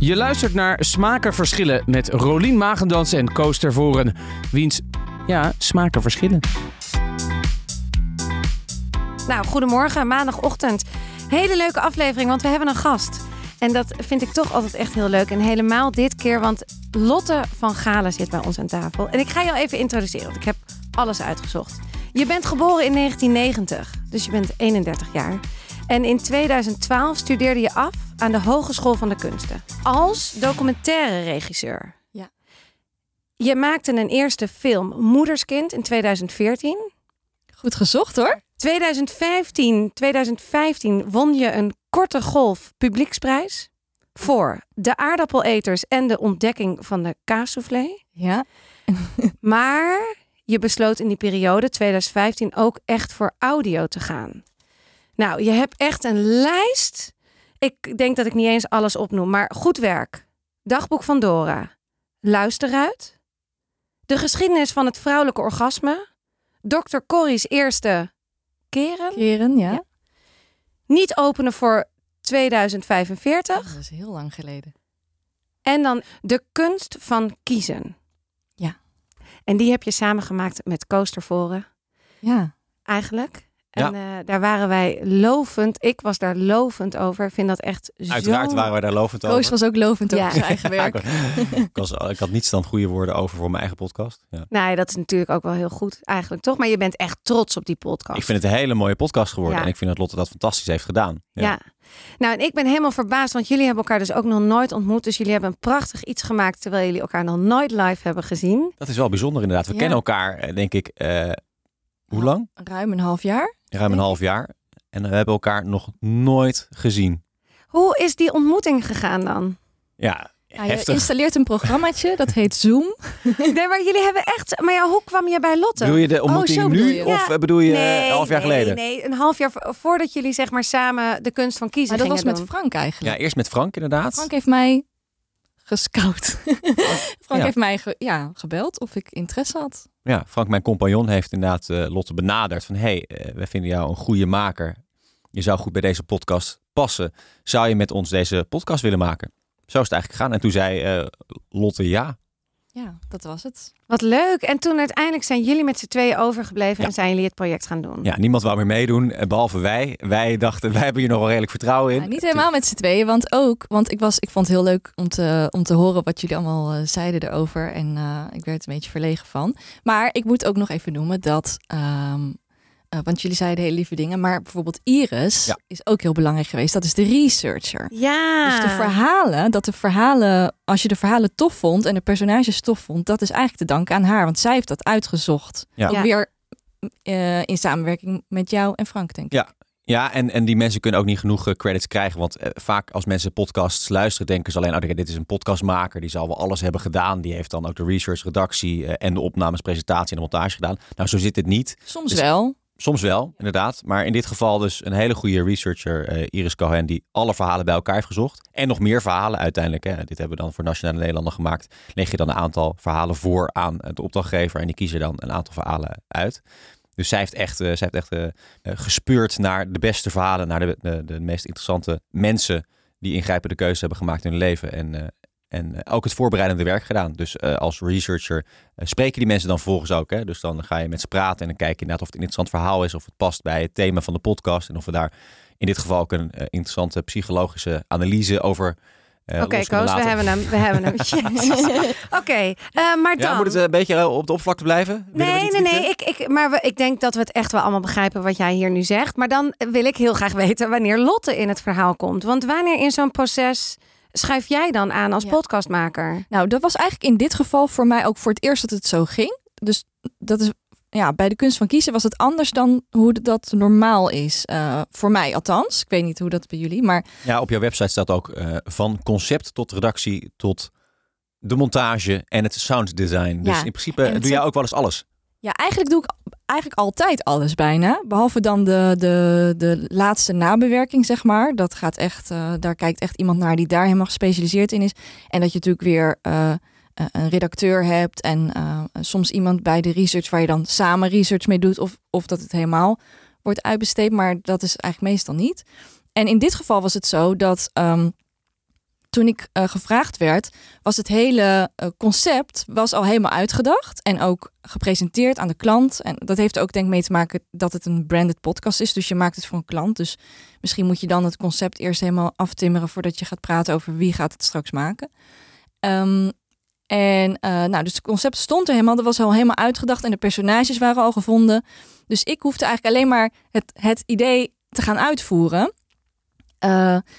Je luistert naar Smaken Verschillen met Rolien Magendans en Koos Tervoren. Wiens, ja, smaken verschillen. Nou, goedemorgen, maandagochtend. Hele leuke aflevering, want we hebben een gast. En dat vind ik toch altijd echt heel leuk. En helemaal dit keer, want Lotte van Galen zit bij ons aan tafel. En ik ga jou even introduceren, want ik heb alles uitgezocht. Je bent geboren in 1990, dus je bent 31 jaar. En in 2012 studeerde je af aan de Hogeschool van de Kunsten als documentaire regisseur. Ja. Je maakte een eerste film, Moederskind, in 2014. Goed gezocht hoor. 2015, 2015 won je een korte golf publieksprijs voor De aardappeleters en de ontdekking van de kaassoufflé. Ja. Maar je besloot in die periode 2015 ook echt voor audio te gaan. Nou, je hebt echt een lijst. Ik denk dat ik niet eens alles opnoem, maar goed werk. Dagboek van Dora. Luisteruit. De geschiedenis van het vrouwelijke orgasme. Dr. Corrie's eerste keren. Keren, ja. Ja. Niet openen voor 2045. Dat is heel lang geleden. En dan de kunst van kiezen. Ja. En die heb je samengemaakt met Koos Ja. eigenlijk. Ja. En eh, daar waren wij lovend. Ik was daar lovend over. Ik vind dat echt Uiteraard zo... waren we daar lovend over. Koos was ook lovend Ja. over zijn eigen Ja, werk. ik, was- ik, had niets dan goede woorden over voor mijn eigen podcast. Ja. Nee, dat is natuurlijk ook wel heel goed eigenlijk, toch? Maar je bent echt trots op die podcast. Ik vind het een hele mooie podcast geworden. Ja. En ik vind dat Lotte dat fantastisch heeft gedaan. Ja. Nou, en ik ben helemaal verbaasd, want jullie hebben elkaar dus ook nog nooit ontmoet. Dus jullie hebben een prachtig iets gemaakt, terwijl jullie elkaar nog nooit live hebben gezien. Dat is wel bijzonder inderdaad. We Ja. kennen elkaar, eh, denk ik, eh, hoe lang? Ruim een half jaar. Ruim een half jaar. En we hebben elkaar nog nooit gezien. Hoe is die ontmoeting gegaan dan? Ja, Ja, je heftig. installeert een programmaatje, dat heet Zoom. Nee, maar jullie hebben echt... Maar ja, hoe kwam je bij Lotte? Bedoel je de ontmoeting zo bedoel nu je. of Ja. eh, bedoel je nee, een half jaar nee, geleden? Nee, een half jaar vo- voordat jullie zeg maar samen de kunst van kiezen Maar dat was met doen. Frank eigenlijk. Ja, eerst met Frank inderdaad. Frank heeft mij gescout. Frank Ja. heeft mij ge- ja, gebeld of ik interesse had. Ja, Frank, mijn compagnon, heeft inderdaad eh, Lotte benaderd van... hey, eh, wij vinden jou een goede maker. Je zou goed bij deze podcast passen. Zou je met ons deze podcast willen maken? Zo is het eigenlijk gegaan. En toen zei eh, Lotte ja. Ja, dat was het. Wat leuk. En toen uiteindelijk zijn jullie met z'n tweeën overgebleven Ja. en zijn jullie het project gaan doen. Ja, niemand wou meer meedoen, eh, behalve wij. Wij dachten, wij hebben hier nog wel redelijk vertrouwen in. Ja, niet helemaal met z'n tweeën, want ook, want ik, was, ik vond het heel leuk om te, om te horen wat jullie allemaal eh, zeiden erover. En eh, ik werd een beetje verlegen van. Maar ik moet ook nog even noemen dat, ehm, eh, want jullie zeiden hele lieve dingen, maar bijvoorbeeld Iris Ja. is ook heel belangrijk geweest. Dat is de researcher. Ja. Dus de verhalen, dat de verhalen, als je de verhalen tof vond en de personages tof vond, dat is eigenlijk te danken aan haar, want zij heeft dat uitgezocht. Ja. Ook Ja. weer eh, in samenwerking met jou en Frank, denk ik. Ja. Ja, en, en die mensen kunnen ook niet genoeg eh, credits krijgen. Want eh, vaak als mensen podcasts luisteren, denken ze alleen... oh, dit is een podcastmaker, die zal wel alles hebben gedaan. Die heeft dan ook de research, redactie eh, en de opnames, presentatie en de montage gedaan. Nou, zo zit het niet. Soms Dus- wel. Soms wel, inderdaad. Maar in dit geval dus een hele goede researcher, eh, Iris Cohen, die alle verhalen bij elkaar heeft gezocht. En nog meer verhalen uiteindelijk. Hè. Dit hebben we dan voor Nationale Nederlander gemaakt. Leg je dan een aantal verhalen voor aan de opdrachtgever en die kiezen dan een aantal verhalen uit. Dus zij heeft echt, eh, zij heeft echt eh, gespeurd naar de beste verhalen, naar de, de, de meest interessante mensen die ingrijpende keuze hebben gemaakt in hun leven. En, en eh, ook het voorbereidende werk gedaan. Dus eh, als researcher eh, spreken die mensen dan vervolgens ook. Hè? Dus dan ga je met ze praten en dan kijk je inderdaad of het een interessant verhaal is. Of het past bij het thema van de podcast. En of we daar in dit geval ook een interessante psychologische analyse over Oké, Koos, we hebben hem. We hebben hem. Oké, maar dan... Ja, moet het een beetje op de oppervlakte blijven? Nee, nee, nee. Ik, ik, maar we, ik denk dat we het echt wel allemaal begrijpen wat jij hier nu zegt. Maar dan wil ik heel graag weten wanneer Lotte in het verhaal komt. Want wanneer in zo'n proces schuif jij dan aan als Ja. podcastmaker? Nou, dat was eigenlijk in dit geval voor mij ook voor het eerst dat het zo ging. Dus dat is, ja, bij de kunst van kiezen was het anders dan hoe dat normaal is. Eh, voor mij althans. Ik weet niet hoe dat bij jullie, maar Ja, op jouw website staat ook eh, van concept tot redactie tot de montage en het sound design. Dus Ja, in principe doe jij ook wel eens alles. Ja, eigenlijk doe ik eigenlijk altijd alles bijna. Behalve dan de, de, de laatste nabewerking, zeg maar. Dat gaat echt, eh, daar kijkt echt iemand naar die daar helemaal gespecialiseerd in is. En dat je natuurlijk weer eh, eh, een redacteur hebt en soms iemand bij de research waar je dan samen research mee doet. Of, of dat het helemaal wordt uitbesteed, maar dat is eigenlijk meestal niet. En in dit geval was het zo dat ehm, toen ik eh, gevraagd werd, was het hele eh, concept was al helemaal uitgedacht en ook gepresenteerd aan de klant. En dat heeft ook denk ik mee te maken dat het een branded podcast is. Dus je maakt het voor een klant. Dus misschien moet je dan het concept eerst helemaal aftimmeren voordat je gaat praten over wie gaat het straks maken. Ehm, en uh, nou, dus het concept stond er helemaal. Dat was al helemaal uitgedacht en de personages waren al gevonden. Dus ik hoefde eigenlijk alleen maar het, het idee te gaan uitvoeren.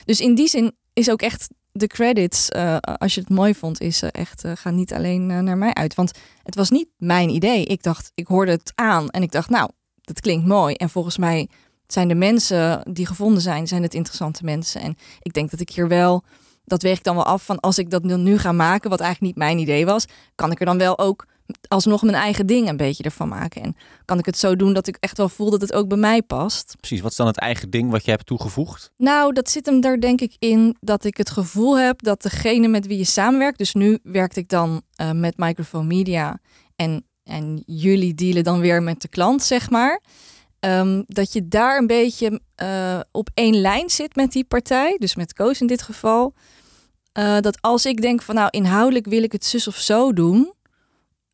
Dus in die zin is ook echt de credits, uh, als je het mooi vond, is uh, echt uh, gaan niet alleen naar mij uit. Want het was niet mijn idee. Ik dacht, ik hoorde het aan en ik dacht, nou, dat klinkt mooi. En volgens mij zijn de mensen die gevonden zijn, zijn het interessante mensen. En ik denk dat ik hier wel, dat weeg ik dan wel af van als ik dat nu ga maken, wat eigenlijk niet mijn idee was, kan ik er dan wel ook alsnog mijn eigen ding een beetje ervan maken. En kan ik het zo doen dat ik echt wel voel dat het ook bij mij past. Precies, wat is dan het eigen ding wat je hebt toegevoegd? Nou, dat zit hem daar denk ik in dat ik het gevoel heb dat degene met wie je samenwerkt, dus nu werkte ik dan uh, met Microphone Media en, en jullie dealen dan weer met de klant, zeg maar. Um, dat je daar een beetje uh, op één lijn zit met die partij, dus met Koos in dit geval. Uh, dat als ik denk van nou inhoudelijk wil ik het zus of zo doen,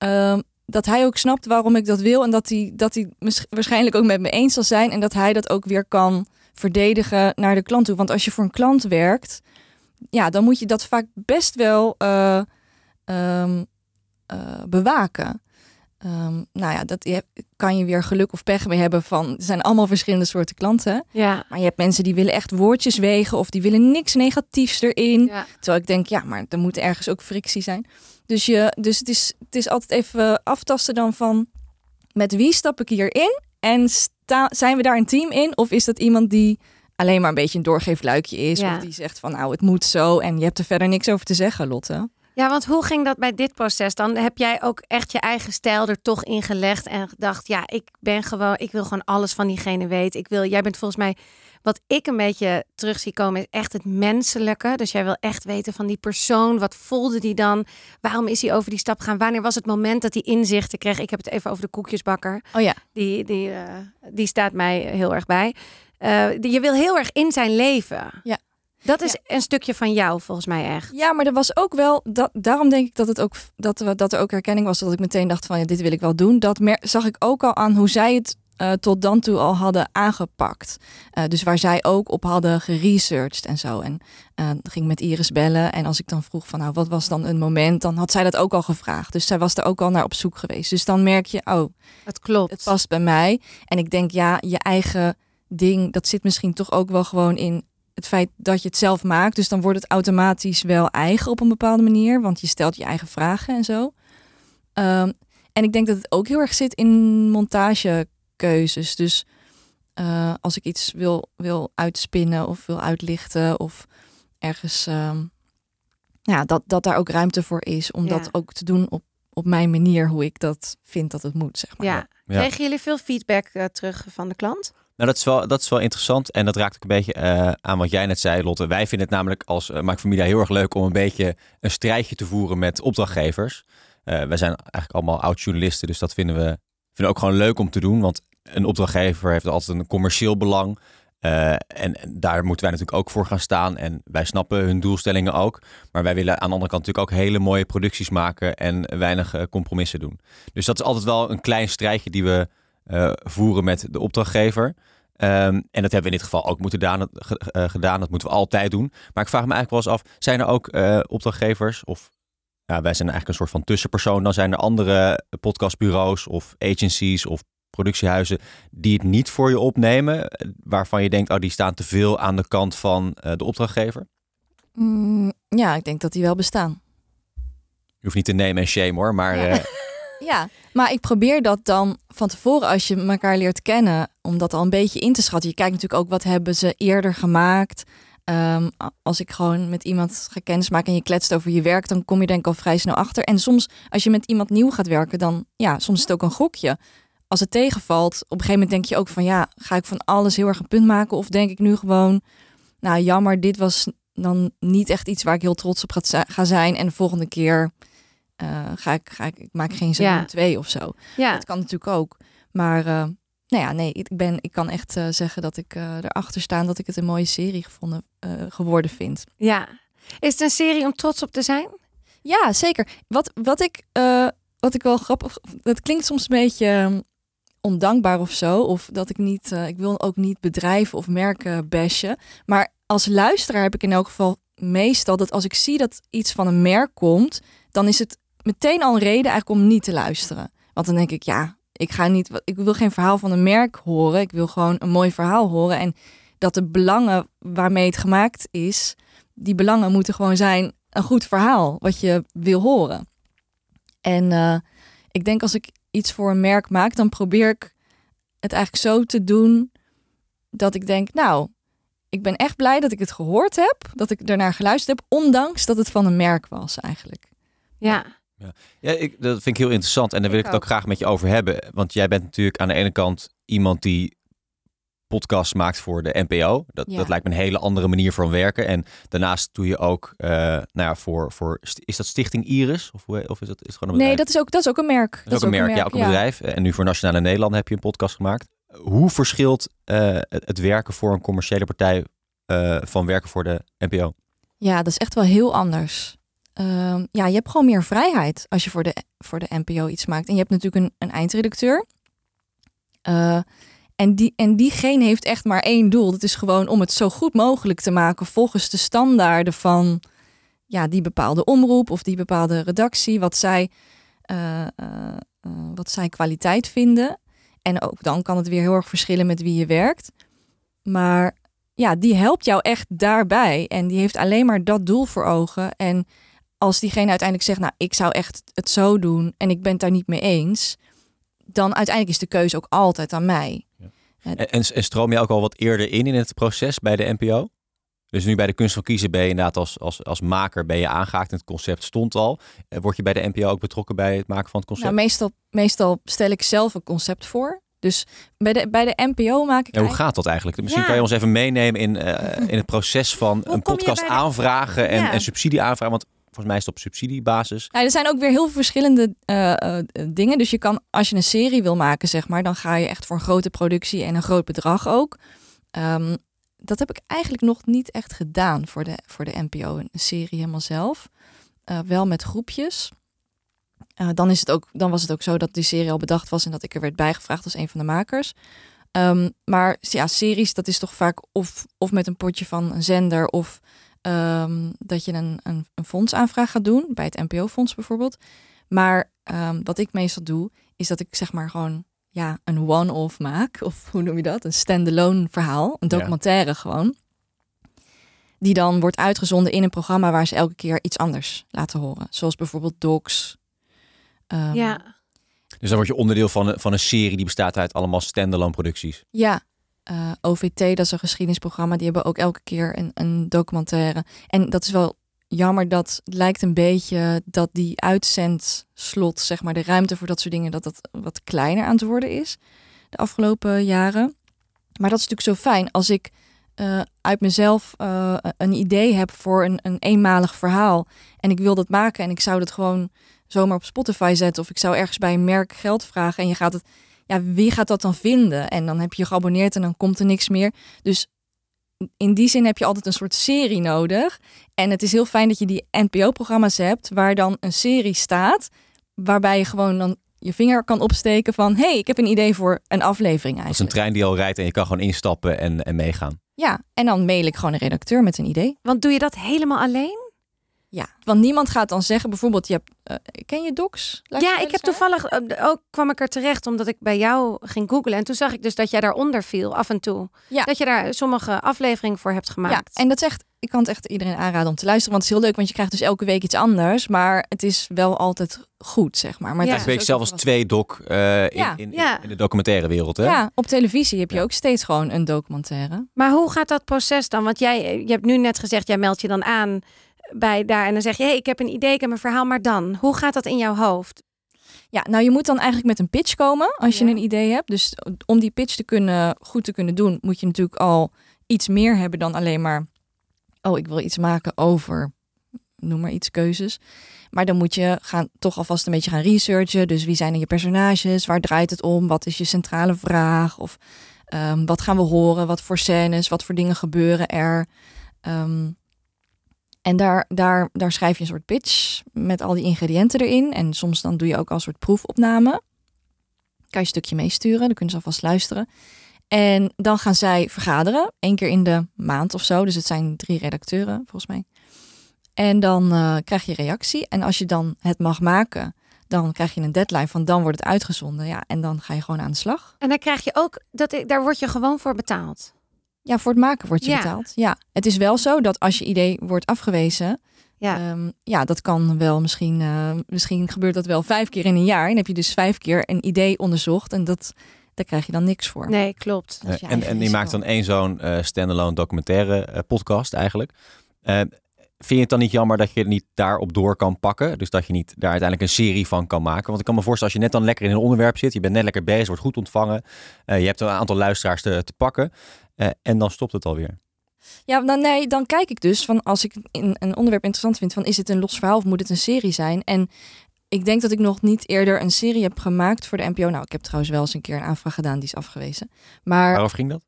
uh, dat hij ook snapt waarom ik dat wil en dat hij, dat hij waarschijnlijk ook met me eens zal zijn en dat hij dat ook weer kan verdedigen naar de klant toe. Want als je voor een klant werkt, ja, dan moet je dat vaak best wel uh, um, uh, bewaken. Um, nou ja, dat je, kan je weer geluk of pech mee hebben van. Er zijn allemaal verschillende soorten klanten. Ja. Maar je hebt mensen die willen echt woordjes wegen of die willen niks negatiefs erin. Ja. Terwijl ik denk, ja, maar er moet ergens ook frictie zijn. Dus, je, dus het, is, het is altijd even aftasten dan van met wie stap ik hierin en sta, zijn we daar een team in? Of is dat iemand die alleen maar een beetje een doorgeefluikje is? Ja. Of die zegt van nou het moet zo en je hebt er verder niks over te zeggen, Lotte? Ja, want hoe ging dat bij dit proces dan? Heb jij ook echt je eigen stijl er toch in gelegd en gedacht, ja, ik ben gewoon, ik wil gewoon alles van diegene weten. Ik wil, jij bent volgens mij, wat ik een beetje terug zie komen, is echt het menselijke. Dus jij wil echt weten van die persoon, wat voelde die dan? Waarom is hij over die stap gegaan? Wanneer was het moment dat hij inzichten kreeg? Ik heb het even over de koekjesbakker. Oh ja. Die, die, uh, die staat mij heel erg bij. Uh, die, je wil heel erg in zijn leven. Ja. Dat is ja. een stukje van jou, volgens mij echt. Ja, maar er was ook wel. Dat, daarom denk ik dat, het ook, dat, we, dat er ook herkenning was. Dat ik meteen dacht: van ja, dit wil ik wel doen. Dat mer- zag ik ook al aan hoe zij het uh, tot dan toe al hadden aangepakt. Uh, dus waar zij ook op hadden geresearched en zo. En uh, ging met Iris bellen. En als ik dan vroeg van nou, wat was dan een moment? Dan had zij dat ook al gevraagd. Dus zij was er ook al naar op zoek geweest. Dus dan merk je, oh, het klopt. Het past bij mij. En ik denk, ja, je eigen ding, dat zit misschien toch ook wel gewoon in het feit dat je het zelf maakt. Dus dan wordt het automatisch wel eigen op een bepaalde manier. Want je stelt je eigen vragen en zo. Um, en ik denk dat het ook heel erg zit in montagekeuzes. Dus uh, als ik iets wil, wil uitspinnen of wil uitlichten of ergens... Um, ja, dat, dat daar ook ruimte voor is om ja. dat ook te doen op, op mijn manier, hoe ik dat vind dat het moet, zeg maar. Ja. ja. Kregen jullie veel feedback uh, terug van de klant? Nou, dat is, wel, dat is wel interessant. En dat raakt ook een beetje uh, aan wat jij net zei, Lotte. Wij vinden het namelijk als uh, Maak Familia heel erg leuk om een beetje een strijdje te voeren met opdrachtgevers. Uh, wij zijn eigenlijk allemaal oud-journalisten, dus dat vinden we, vinden ook gewoon leuk om te doen. Want een opdrachtgever heeft altijd een commercieel belang. En, daar moeten wij natuurlijk ook voor gaan staan. En wij snappen hun doelstellingen ook. Maar wij willen aan de andere kant natuurlijk ook hele mooie producties maken en weinig compromissen doen. Dus dat is altijd wel een klein strijdje die we uh, voeren met de opdrachtgever. Um, en dat hebben we in dit geval ook moeten gedaan, uh, gedaan. Dat moeten we altijd doen. Maar ik vraag me eigenlijk wel eens af, zijn er ook opdrachtgevers of ja, wij zijn eigenlijk een soort van tussenpersoon. Dan zijn er andere podcastbureaus of agencies of productiehuizen die het niet voor je opnemen. Waarvan je denkt, oh, die staan te veel aan de kant van de opdrachtgever? Mm, ja, ik denk dat die wel bestaan. Je hoeft niet te nemen en shame hoor, maar... Ja. Ja, maar ik probeer dat dan van tevoren als je elkaar leert kennen, om dat al een beetje in te schatten. Je kijkt natuurlijk ook wat hebben ze eerder gemaakt. Um, als ik gewoon met iemand ga kennismaken en je kletst over je werk, dan kom je denk ik al vrij snel achter. En soms als je met iemand nieuw gaat werken, dan ja, soms is het ook een gokje. Als het tegenvalt, op een gegeven moment denk je ook van ja, ga ik van alles heel erg een punt maken? Of denk ik nu gewoon, nou jammer, dit was dan niet echt iets waar ik heel trots op ga zijn. En de volgende keer uh, ga ik, ga ik, ik maak geen ja. 2 of zo. Ja. Dat kan natuurlijk ook. Maar uh, nou ja, nee, ik, ben, ik kan echt uh, zeggen dat ik erachter sta dat ik het een mooie serie gevonden, geworden vind. Ja. Is het een serie om trots op te zijn? Ja, zeker. Wat, wat, ik, eh, wat ik wel grappig... Dat klinkt soms een beetje ehm, ondankbaar of zo. Of dat ik niet... eh, ik wil ook niet bedrijven of merken bashen. Maar als luisteraar heb ik in elk geval meestal... dat als ik zie dat iets van een merk komt... dan is het meteen al een reden eigenlijk om niet te luisteren. Want dan denk ik, ja, ik ga niet... Ik wil geen verhaal van een merk horen. Ik wil gewoon een mooi verhaal horen. En dat de belangen waarmee het gemaakt is... die belangen moeten gewoon zijn een goed verhaal wat je wil horen. En eh, ik denk als ik iets voor een merk maak, dan probeer ik het eigenlijk zo te doen dat ik denk, nou, ik ben echt blij dat ik het gehoord heb, dat ik ernaar geluisterd heb, ondanks dat het van een merk was eigenlijk. Ja. Ja, ik, dat vind ik heel interessant en daar wil Ik ik het ook graag met je over hebben. Want jij bent natuurlijk aan de ene kant iemand die podcasts maakt voor de NPO. Dat, Ja. dat lijkt me een hele andere manier van werken. En daarnaast doe je ook, eh, nou ja, voor, voor, is dat Stichting Iris? Of, hoe- of is, dat, is het gewoon een Nee, bedrijf? dat is ook, dat is ook een merk. Dat is ook een merk, ja, ook een bedrijf. En nu voor Nationale Nederland heb je een podcast gemaakt. Hoe verschilt eh, het, het werken voor een commerciële partij eh, van werken voor de NPO? Ja, dat is echt wel heel anders. Ehm, ja, je hebt gewoon meer vrijheid als je voor de, voor de NPO iets maakt. En je hebt natuurlijk een, een eindredacteur. Eh, en, die, en diegene heeft echt maar één doel. Dat is gewoon om het zo goed mogelijk te maken volgens de standaarden van ja, die bepaalde omroep of die bepaalde redactie. Wat zij, eh, eh, wat zij kwaliteit vinden. En ook dan kan het weer heel erg verschillen met wie je werkt. Maar ja, die helpt jou echt daarbij. En die heeft alleen maar dat doel voor ogen. En als diegene uiteindelijk zegt, nou, ik zou echt het zo doen en ik ben het daar niet mee eens, dan uiteindelijk is de keuze ook altijd aan mij. En, en, en stroom je ook al wat eerder in in het proces bij de NPO? Dus nu bij de kunst van kiezen ben je inderdaad als, als, als maker ben je aangehaakt en het concept stond al. Eh, Word je bij de NPO ook betrokken bij het maken van het concept? Nou, meestal, meestal stel ik zelf een concept voor. Dus bij de, bij de NPO maak ik Ja, hoe gaat dat eigenlijk? Misschien Ja. kan je ons even meenemen in, eh, in het proces van Hoe een podcast de- aanvragen en, Ja. en subsidie aanvragen. Want volgens mij is het op subsidiebasis. Ja, er zijn ook weer heel veel verschillende eh, eh, dingen. Dus je kan, als je een serie wil maken, zeg maar, dan ga je echt voor een grote productie en een groot bedrag ook. Ehm, dat heb ik eigenlijk nog niet echt gedaan voor de, voor de NPO, een serie helemaal zelf. Eh, wel met groepjes. Eh, dan, is het ook, dan was het ook zo dat die serie al bedacht was en dat ik er werd bijgevraagd als een van de makers. Ehm, maar ja, series, dat is toch vaak of, of met een potje van een zender of ehm, dat je een, een, een fondsaanvraag gaat doen, bij het NPO-fonds bijvoorbeeld. Maar ehm, wat ik meestal doe, is dat ik zeg maar gewoon ja, een one-off maak. Of hoe noem je dat? Een standalone verhaal, een Ja. documentaire gewoon. Die dan wordt uitgezonden in een programma waar ze elke keer iets anders laten horen. Zoals bijvoorbeeld Docs. Ehm, ja. Dus dan word je onderdeel van een, van een serie die bestaat uit allemaal standalone producties. Ja, eh, OVT, dat is een geschiedenisprogramma. Die hebben ook elke keer een, een documentaire. En dat is wel jammer dat het lijkt een beetje dat die uitzendslot, zeg maar, de ruimte voor dat soort dingen, dat dat wat kleiner aan het worden is de afgelopen jaren. Maar dat is natuurlijk zo fijn als ik eh, uit mezelf eh, een idee heb voor een, een eenmalig verhaal en ik wil dat maken en ik zou dat gewoon zomaar op Spotify zetten of ik zou ergens bij een merk geld vragen en je gaat het ja, wie gaat dat dan vinden? En dan heb je je geabonneerd en dan komt er niks meer. Dus in die zin heb je altijd een soort serie nodig. En het is heel fijn dat je die NPO-programma's hebt waar dan een serie staat, waarbij je gewoon dan je vinger kan opsteken van, hé, hey, ik heb een idee voor een aflevering Dat is een eigenlijk. trein die al rijdt en je kan gewoon instappen en, en meegaan. Ja, en dan mail ik gewoon een redacteur met een idee. Want doe je dat helemaal alleen? Ja, want niemand gaat dan zeggen, bijvoorbeeld, je hebt, eh, ken je Docs? Ja, je ik heb naar? toevallig eh, ook kwam ik er terecht omdat ik bij jou ging googlen en toen zag ik dus dat jij daaronder viel af en toe. Ja. Dat je daar sommige afleveringen voor hebt Ja, gemaakt. en dat is echt, ik kan het echt iedereen aanraden om te luisteren, want het is heel leuk, want je krijgt dus elke week iets anders, maar het is wel altijd goed, zeg maar. maar Ja. ook zelf als twee doc eh, in, Ja, in, ja. in de documentaire wereld. Hè? Ja, op televisie heb je Ja. ook steeds gewoon een documentaire. Maar hoe gaat dat proces dan? Want jij, je hebt nu net gezegd, jij meldt je dan aan bij daar en dan zeg je, hey, ik heb een idee, ik heb een verhaal, maar dan, hoe gaat dat in jouw hoofd? Ja, nou je moet dan eigenlijk met een pitch komen als je Ja. een idee hebt. Dus om die pitch te kunnen, goed te kunnen doen, moet je natuurlijk al iets meer hebben dan alleen maar, oh ik wil iets maken over, noem maar iets keuzes. Maar dan moet je gaan, toch alvast een beetje gaan researchen. Dus wie zijn er je personages? Waar draait het om? Wat is je centrale vraag? Of ehm, wat gaan we horen? Wat voor scènes? Wat voor dingen gebeuren er? Ehm, En daar, daar, daar schrijf je een soort pitch met al die ingrediënten erin. En soms dan doe je ook al een soort proefopname. Kan je een stukje meesturen, dan kunnen ze alvast luisteren. En dan gaan zij vergaderen, één keer in de maand of zo. Dus het zijn drie redacteuren, volgens mij. En dan eh, krijg je reactie. En als je dan het mag maken, dan krijg je een deadline van dan wordt het uitgezonden. Ja, en dan ga je gewoon aan de slag. En dan krijg je ook, dat, daar word je gewoon voor betaald. Ja, voor het maken word je Ja. betaald. Ja, het is wel zo dat als je idee wordt afgewezen, Ja. ja, ja dat kan wel misschien, eh, misschien gebeurt dat wel vijf keer in een jaar. En heb je dus vijf keer een idee onderzocht en dat, daar krijg je dan niks voor. Nee, klopt. Je Eh, en, en die maakt dan één zo'n eh, standalone documentaire podcast eigenlijk. Vind je het dan niet jammer dat je het niet daarop door kan pakken? Dus dat je niet daar uiteindelijk een serie van kan maken? Want ik kan me voorstellen, als je net dan lekker in een onderwerp zit, je bent net lekker bezig, wordt goed ontvangen, eh, je hebt een aantal luisteraars te, te pakken eh, en dan stopt het alweer. Ja, dan, nee, dan kijk ik dus van als ik een, een onderwerp interessant vind, van is het een los verhaal of moet het een serie zijn? En ik denk dat ik nog niet eerder een serie heb gemaakt voor de NPO. Nou, ik heb trouwens wel eens een keer een aanvraag gedaan, die is afgewezen. Maar Waarover ging dat?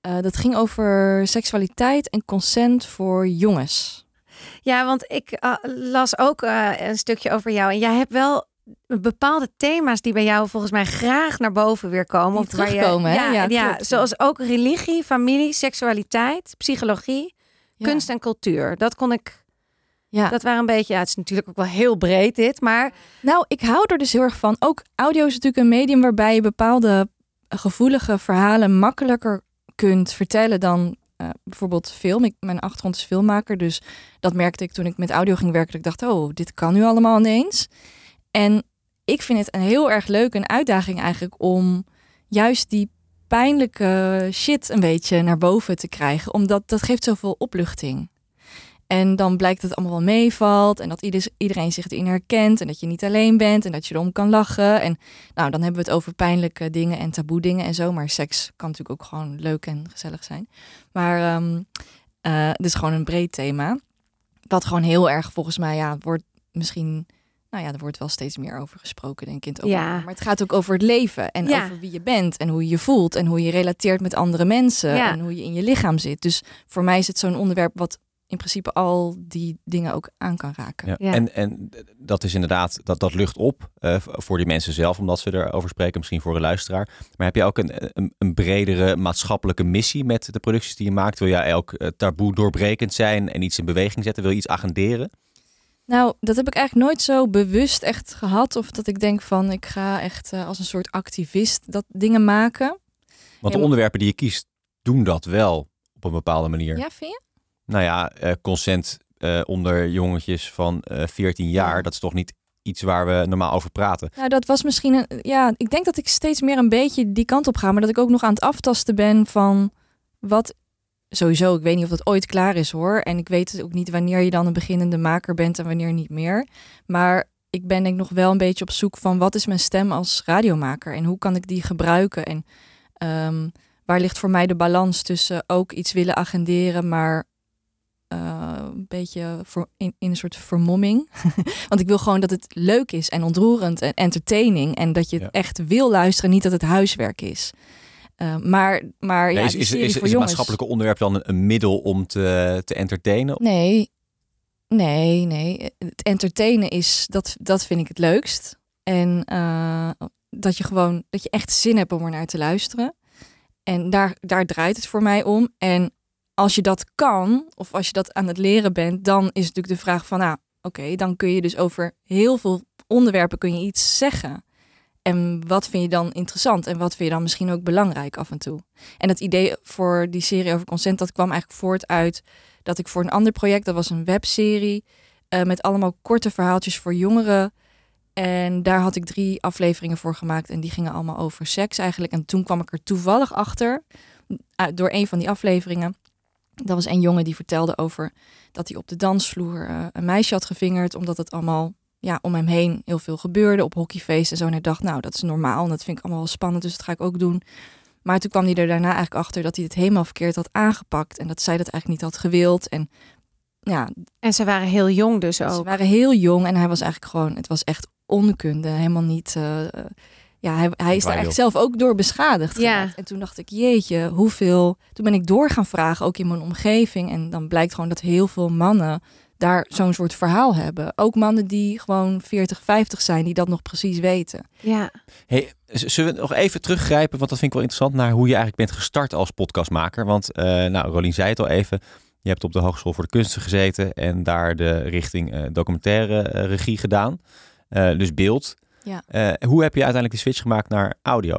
eh, dat ging over seksualiteit en consent voor jongens. Ja, want ik eh, las ook eh, een stukje over jou. En jij hebt wel bepaalde thema's die bij jou volgens mij graag naar boven weer komen. Die waar je- terugkomen, hè? Ja, Ja, zoals ook religie, familie, seksualiteit, psychologie, kunst en cultuur. Dat kon ik. Ja. Dat waren een beetje. Ja, het is natuurlijk ook wel heel breed dit, maar Nou, ik hou er dus heel erg van. Ook audio is natuurlijk een medium waarbij je bepaalde gevoelige verhalen makkelijker kunt vertellen dan eh, bijvoorbeeld film. Ik, mijn achtergrond is filmmaker, dus dat merkte ik toen ik met audio ging werken. Dat ik dacht, oh, dit kan nu allemaal ineens. En ik vind het een heel erg leuk een uitdaging eigenlijk om juist die pijnlijke shit een beetje naar boven te krijgen, omdat dat geeft zoveel opluchting. En dan blijkt dat het allemaal wel meevalt en dat ieder- iedereen zich erin herkent en dat je niet alleen bent en dat je erom kan lachen. En nou, dan hebben we het over pijnlijke dingen en taboe dingen en zo. Maar seks kan natuurlijk ook gewoon leuk en gezellig zijn. Maar ehm eh, het is gewoon een breed thema. Wat gewoon heel erg volgens mij, ja, wordt misschien... Nou ja, er wordt wel steeds meer over gesproken, denk ik. Ja. openbaar. Maar het gaat ook over het leven en Ja. over wie je bent en hoe je je voelt en hoe je relateert met andere mensen Ja. en hoe je in je lichaam zit. Dus voor mij is het zo'n onderwerp wat in principe al die dingen ook aan kan raken. Ja. Ja. En, en dat is inderdaad, dat, dat lucht op eh, voor die mensen zelf, omdat ze erover spreken, misschien voor een luisteraar. Maar heb je ook een, een, een bredere maatschappelijke missie met de producties die je maakt? Wil jij elk eh, taboe doorbrekend zijn en iets in beweging zetten? Wil je iets agenderen? Nou, dat heb ik eigenlijk nooit zo bewust echt gehad. Of dat ik denk van, ik ga echt eh, als een soort activist dat dingen maken. Want de onderwerpen die je kiest, doen dat wel op een bepaalde manier. Ja, vind je? Nou ja, eh, consent eh, onder jongetjes van eh 14 jaar, Ja. dat is toch niet iets waar we normaal over praten. Nou, dat was misschien een. Ja, ik denk dat ik steeds meer een beetje die kant op ga. Maar dat ik ook nog aan het aftasten ben van wat. Sowieso, ik weet niet of dat ooit klaar is hoor. En ik weet ook niet wanneer je dan een beginnende maker bent en wanneer niet meer. Maar ik ben denk ik nog wel een beetje op zoek van wat is mijn stem als radiomaker en hoe kan ik die gebruiken en ehm, waar ligt voor mij de balans tussen ook iets willen agenderen, maar eh, een beetje voor, in, in een soort vermomming. Want ik wil gewoon dat het leuk is en ontroerend en entertaining en dat je het Ja. echt wil luisteren, niet dat het huiswerk is. Eh, maar, maar ja, is, is, is, het maatschappelijke onderwerp dan een, een middel om te, te entertainen? Nee, nee, nee. Het entertainen is, dat, dat vind ik het leukst. En eh, dat je gewoon, dat je echt zin hebt om er naar te luisteren. En daar, daar draait het voor mij om. En als je dat kan, of als je dat aan het leren bent, dan is natuurlijk de vraag van, nou, oké, dan kun je dus over heel veel onderwerpen kun je iets zeggen. En wat vind je dan interessant en wat vind je dan misschien ook belangrijk af en toe? En het idee voor die serie over consent, dat kwam eigenlijk voort uit dat ik voor een ander project, dat was een webserie eh, met allemaal korte verhaaltjes voor jongeren. En daar had ik drie afleveringen voor gemaakt en die gingen allemaal over seks eigenlijk. En toen kwam ik er toevallig achter, door een van die afleveringen. Dat was een jongen die vertelde over dat hij op de dansvloer eh, een meisje had gevingerd, omdat het allemaal ja, om hem heen heel veel gebeurde op hockeyfeesten en zo. En hij dacht, nou, dat is normaal en dat vind ik allemaal wel spannend, dus dat ga ik ook doen. Maar toen kwam hij er daarna eigenlijk achter dat hij het helemaal verkeerd had aangepakt. En dat zij dat eigenlijk niet had gewild. En ja, En ze waren heel jong dus ze ook. waren heel jong en hij was eigenlijk gewoon, het was echt onkunde. Helemaal niet, eh, eh, ja, hij, hij is daar eigenlijk zelf ook door beschadigd. Ja. geraakt. En toen dacht ik, jeetje, hoeveel. Toen ben ik door gaan vragen, ook in mijn omgeving. En dan blijkt gewoon dat heel veel mannen daar zo'n soort verhaal hebben. Ook mannen die gewoon 40, 50 zijn, die dat nog precies weten. Ja. Hey, zullen we nog even teruggrijpen, want dat vind ik wel interessant, naar hoe je eigenlijk bent gestart als podcastmaker. Want, eh, nou, Rolien zei het al even, je hebt op de Hogeschool voor de Kunsten gezeten en daar de richting eh, documentaire eh, regie gedaan. Eh, dus beeld. Ja. Eh, hoe heb je uiteindelijk die switch gemaakt naar audio?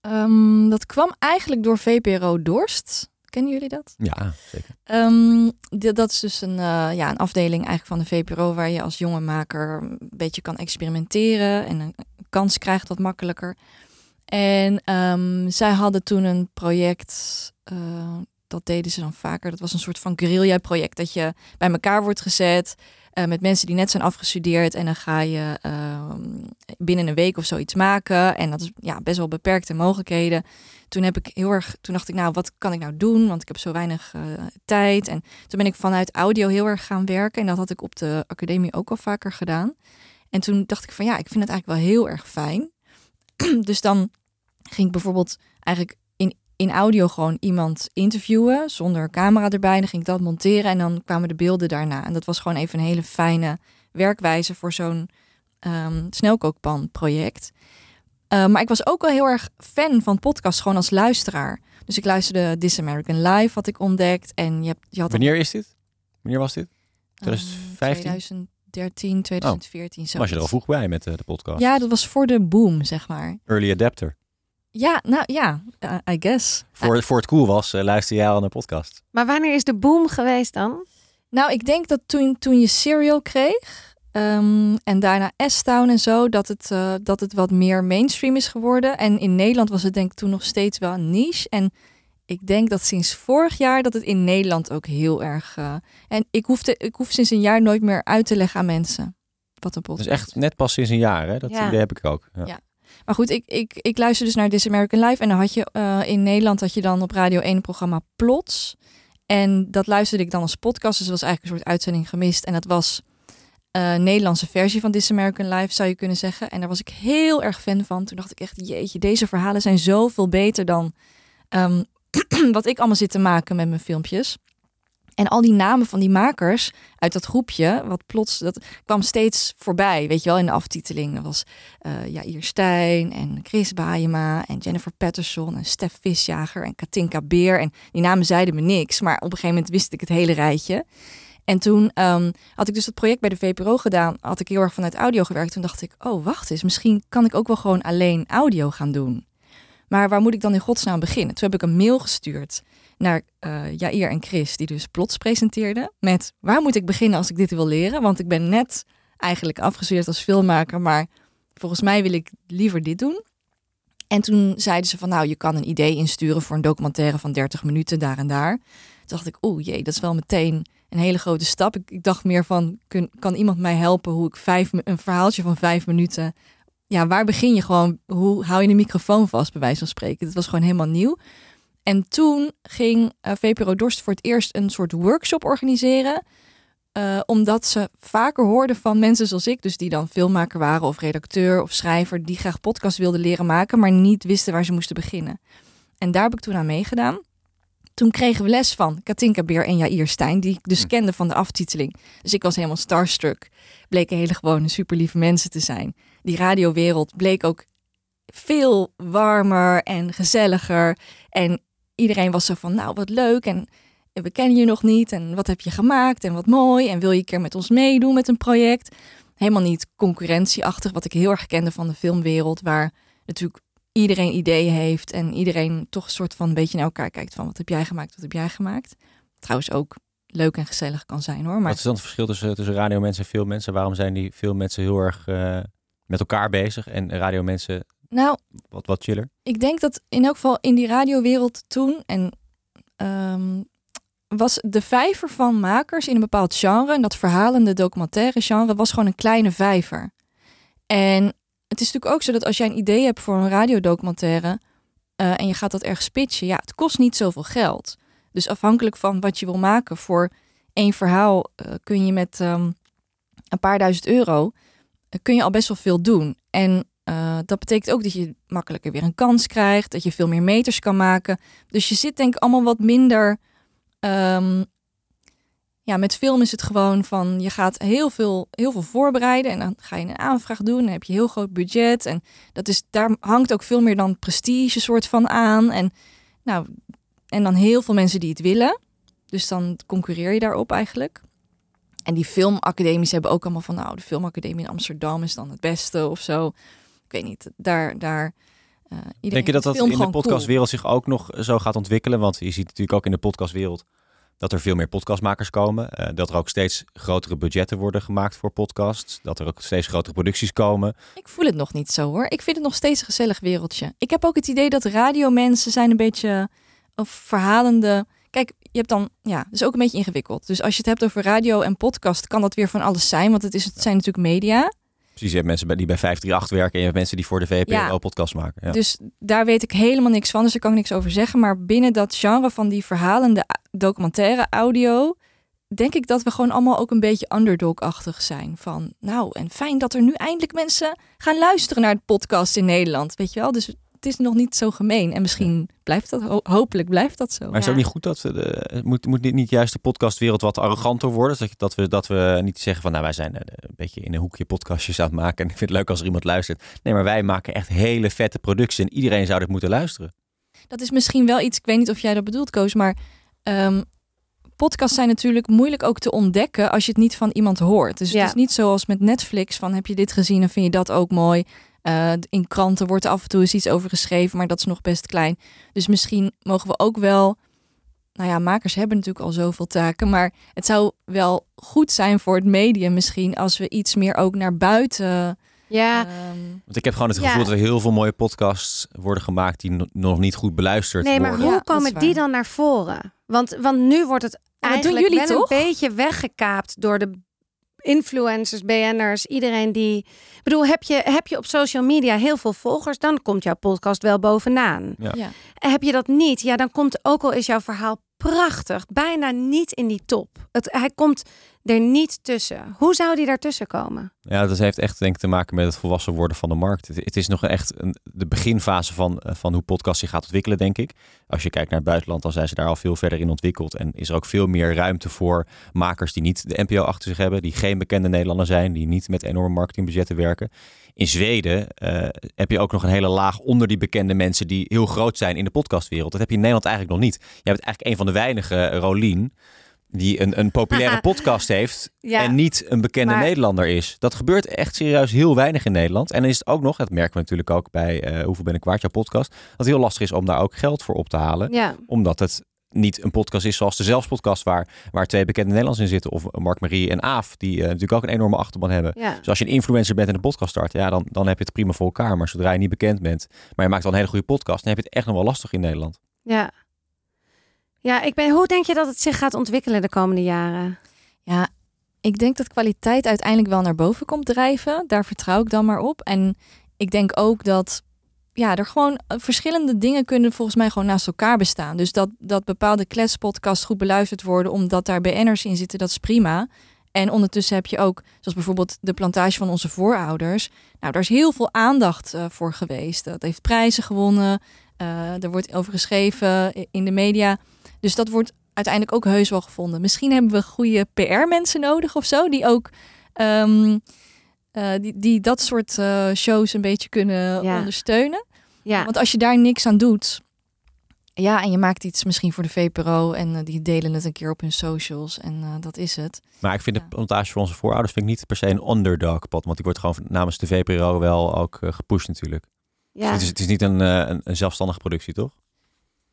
Ehm, dat kwam eigenlijk door VPRO Dorst. Kennen jullie dat? Ja, zeker. Ehm, dat is dus een, eh, ja, een afdeling eigenlijk van de VPRO waar je als jonge maker een beetje kan experimenteren en een kans krijgt wat makkelijker. En ehm, zij hadden toen een project, eh, dat deden ze dan vaker. Dat was een soort van guerrilla-project dat je bij elkaar wordt gezet eh, met mensen die net zijn afgestudeerd en dan ga je ehm, binnen een week of zoiets maken. En dat is ja, best wel beperkte mogelijkheden toen heb ik heel erg, toen dacht ik, nou, wat kan ik nou doen? Want ik heb zo weinig eh, tijd. En toen ben ik vanuit audio heel erg gaan werken. En dat had ik op de academie ook al vaker gedaan. En toen dacht ik van ja, ik vind het eigenlijk wel heel erg fijn. dus dan ging ik bijvoorbeeld eigenlijk in, audio gewoon iemand interviewen zonder camera erbij. Dan ging ik dat monteren en dan kwamen de beelden daarna. En dat was gewoon even een hele fijne werkwijze voor zo'n ehm snelkookpan project. Uh, maar ik was ook wel heel erg fan van podcasts, gewoon als luisteraar. Dus ik luisterde This American Life, had ik ontdekt. En je, hebt, je had Wanneer is dit? Wanneer was dit? eh, 2015? 2013, 2014. zo. Was je er al vroeg bij met eh, de podcast? Ja, dat was voor de boom, zeg maar. Early adapter. Ja, nou ja, uh, I guess. Voor, voor het cool was, uh, luister jij al naar podcast. Maar wanneer is de boom geweest dan? Nou, ik denk dat toen, toen je Serial kreeg, Um, en daarna S-Town en zo, dat het, uh, dat het wat meer mainstream is geworden. En in Nederland was het denk ik toen nog steeds wel een niche. En ik denk dat sinds vorig jaar dat het in Nederland ook heel erg... Uh, en ik hoef, te, ik hoef sinds een jaar nooit meer uit te leggen aan mensen wat een podcast is. echt net pas sinds een jaar, hè? Dat ja. idee heb ik ook. Ja. ja. Maar goed, ik, ik, ik luister dus naar This American Life. En dan had je uh, in Nederland had je dan op Radio 1 een programma Plots. En dat luisterde ik dan als podcast. Dus dat was eigenlijk een soort uitzending gemist. En dat was uh, Nederlandse versie van This American Life, zou je kunnen zeggen. En daar was ik heel erg fan van. Toen dacht ik echt, jeetje, deze verhalen zijn zoveel beter dan um, wat ik allemaal zit te maken met mijn filmpjes. En al die namen van die makers uit dat groepje, wat plots, dat kwam steeds voorbij, weet je wel, in de aftiteling. Dat was uh, Jair Stijn en Chris Baayema en Jennifer Patterson en Stef Visjager en Katinka Beer. En die namen zeiden me niks, maar op een gegeven moment wist ik het hele rijtje. En toen um, had ik dus het project bij de VPRO gedaan. Had ik heel erg vanuit audio gewerkt. Toen dacht ik, oh wacht eens, misschien kan ik ook wel gewoon alleen audio gaan doen. Maar waar moet ik dan in godsnaam beginnen? Toen heb ik een mail gestuurd naar uh, Jair en Chris, die dus plots presenteerden. Met waar moet ik beginnen als ik dit wil leren? Want ik ben net eigenlijk afgestudeerd als filmmaker, maar volgens mij wil ik liever dit doen. En toen zeiden ze van nou, je kan een idee insturen voor een documentaire van 30 minuten daar en daar. Toen dacht ik, oeh jee, dat is wel meteen een hele grote stap. Ik, ik dacht meer van, kun, kan iemand mij helpen hoe ik vijf, een verhaaltje van vijf minuten... Ja, waar begin je gewoon? Hoe hou je de microfoon vast, bij wijze van spreken? Dat was gewoon helemaal nieuw. En toen ging uh, VPRO Dorst voor het eerst een soort workshop organiseren. Uh, omdat ze vaker hoorden van mensen zoals ik, dus die dan filmmaker waren of redacteur of schrijver, die graag podcast wilden leren maken, maar niet wisten waar ze moesten beginnen. En daar heb ik toen aan meegedaan. Toen kregen we les van Katinka Beer en Jair Stijn, die ik dus kende van de aftiteling. Dus ik was helemaal starstruck. Bleken hele gewone, super lieve mensen te zijn. Die radiowereld bleek ook veel warmer en gezelliger. En iedereen was zo van, nou wat leuk en we kennen je nog niet en wat heb je gemaakt en wat mooi en wil je een keer met ons meedoen met een project? Helemaal niet concurrentieachtig, wat ik heel erg kende van de filmwereld, waar natuurlijk iedereen ideeën heeft en iedereen toch een soort van een beetje naar elkaar kijkt van wat heb jij gemaakt, wat heb jij gemaakt. Trouwens ook leuk en gezellig kan zijn hoor. Maar wat is dan het verschil tussen, tussen radiomensen en filmmensen? Waarom zijn die filmmensen heel erg uh, met elkaar bezig en radiomensen nou, wat, wat chiller? Ik denk dat in elk geval in die radiowereld toen en um, was de vijver van makers in een bepaald genre, en dat verhalende documentaire genre, was gewoon een kleine vijver. En het is natuurlijk ook zo dat als jij een idee hebt voor een radiodocumentaire uh, en je gaat dat ergens pitchen, ja, het kost niet zoveel geld. Dus afhankelijk van wat je wil maken voor één verhaal, uh, kun je met um, een paar duizend euro, uh, kun je al best wel veel doen. En uh, dat betekent ook dat je makkelijker weer een kans krijgt, dat je veel meer meters kan maken. Dus je zit denk ik allemaal wat minder, um, Ja, met film is het gewoon van je gaat heel veel, heel veel voorbereiden en dan ga je een aanvraag doen. Dan heb je een heel groot budget. En dat is, daar hangt ook veel meer dan prestige soort van aan. En, nou, en dan heel veel mensen die het willen. Dus dan concurreer je daarop eigenlijk. En die filmacademies hebben ook allemaal van, nou, de filmacademie in Amsterdam is dan het beste of zo. Ik weet niet, daar, daar. Uh, Denk je dat dat in de podcastwereld zich ook nog zo gaat ontwikkelen? Want je ziet natuurlijk ook in de podcastwereld dat er veel meer podcastmakers komen. Uh, dat er ook steeds grotere budgetten worden gemaakt voor podcasts. Dat er ook steeds grotere producties komen. Ik voel het nog niet zo hoor. Ik vind het nog steeds een gezellig wereldje. Ik heb ook het idee dat radiomensen zijn een beetje of verhalende. Kijk, je hebt dan, ja, het is ook een beetje ingewikkeld. Dus als je het hebt over radio en podcast, kan dat weer van alles zijn. Want het, is, het zijn natuurlijk media. Precies, je hebt mensen die bij 538 werken en je hebt mensen die voor de VPRO podcast maken. Ja. Dus daar weet ik helemaal niks van, dus daar kan ik niks over zeggen. Maar binnen dat genre van die verhalende documentaire audio, denk ik dat we gewoon allemaal ook een beetje underdog-achtig zijn. Van, nou, en fijn dat er nu eindelijk mensen gaan luisteren naar de podcast in Nederland, weet je wel. Dus het is nog niet zo gemeen. En misschien blijft dat, hopelijk blijft dat zo. Maar is het ook niet goed dat we, de, moet, moet niet juist de podcastwereld wat arroganter worden? Dat, dat, we, dat we niet zeggen van, nou wij zijn een beetje in een hoekje podcastjes aan het maken. En ik vind het leuk als er iemand luistert. Nee, maar wij maken echt hele vette producties en iedereen zou dit moeten luisteren. Dat is misschien wel iets, ik weet niet of jij dat bedoelt Koos, maar um, podcasts zijn natuurlijk moeilijk ook te ontdekken als je het niet van iemand hoort. Dus het is niet zoals met Netflix van heb je dit gezien en vind je dat ook mooi. Uh, in kranten wordt af en toe eens iets over geschreven, maar dat is nog best klein. Dus misschien mogen we ook wel. Nou ja, makers hebben natuurlijk al zoveel taken, maar het zou wel goed zijn voor het medium misschien als we iets meer ook naar buiten. Ja. Um, Want ik heb gewoon het gevoel dat er heel veel mooie podcasts worden gemaakt die nog niet goed beluisterd nee, worden. Nee, maar hoe komen die dan naar voren? Want, want nu wordt het eigenlijk jullie wel toch? een beetje weggekaapt door de influencers, BN'ers, iedereen die. Ik bedoel, heb je, heb je op social media heel veel volgers, dan komt jouw podcast wel bovenaan. Ja. ja. Heb je dat niet, ja, dan komt ook al is jouw verhaal prachtig, bijna niet in die top. Het, hij komt er niet tussen. Hoe zou die daartussen komen? Ja, dat heeft echt denk ik te maken met het volwassen worden van de markt. Het, is nog echt een, de beginfase van, eh, van hoe podcast zich gaat ontwikkelen, denk ik. Als je kijkt naar het buitenland, dan zijn ze daar al veel verder in ontwikkeld. En is er ook veel meer ruimte voor makers die niet de NPO achter zich hebben, die geen bekende Nederlander zijn, die niet met enorme marketingbudgetten werken. In Zweden uh, heb je ook nog een hele laag onder die bekende mensen die heel groot zijn in de podcastwereld. Dat heb je in Nederland eigenlijk nog niet. Je bent eigenlijk een van de weinige, uh, Rolien, die een, een populaire podcast heeft en niet een bekende Nederlander is. Dat gebeurt echt serieus heel weinig in Nederland. En dan is het ook nog, dat merken we natuurlijk ook bij uh, Hoeveel ben ik waard, jouw podcast, dat het heel lastig is om daar ook geld voor op te halen. Ja. Omdat het niet een podcast is zoals de Zelfspodcast waar, waar twee bekende Nederlanders in zitten. Of Mark Marie en Aaf, die uh, natuurlijk ook een enorme achterban hebben. Ja. Dus als je een influencer bent en een podcast start, ja, dan, dan heb je het prima voor elkaar. Maar zodra je niet bekend bent, maar je maakt wel een hele goede podcast, dan heb je het echt nog wel lastig in Nederland. Ja, ja, ik ben, hoe denk je dat het zich gaat ontwikkelen de komende jaren? Ja, ik denk dat kwaliteit uiteindelijk wel naar boven komt drijven. Daar vertrouw ik dan maar op. En ik denk ook dat ja, er gewoon eh, verschillende dingen kunnen volgens mij gewoon naast elkaar bestaan. Dus dat, dat bepaalde kletspodcasts goed beluisterd worden, omdat daar BN'ers in zitten, dat is prima. En ondertussen heb je ook, zoals bijvoorbeeld de plantage van onze voorouders. Nou, daar is heel veel aandacht uh, voor geweest. Dat heeft prijzen gewonnen. Uh, er wordt over geschreven in de media. Dus dat wordt uiteindelijk ook heus wel gevonden. Misschien hebben we goede PR-mensen nodig of zo, die ook um, uh, die, die dat soort uh, shows een beetje kunnen ja. ondersteunen. Ja. Want als je daar niks aan doet, ja, en je maakt iets misschien voor de VPRO en uh, die delen het een keer op hun socials en dat is het. Maar ik vind ja. de plantage voor onze voorouders vind ik niet per se een underdog pot, want die wordt gewoon namens de VPRO wel ook gepusht natuurlijk. Ja. Dus het, is, het is niet een, een, een zelfstandige productie, toch?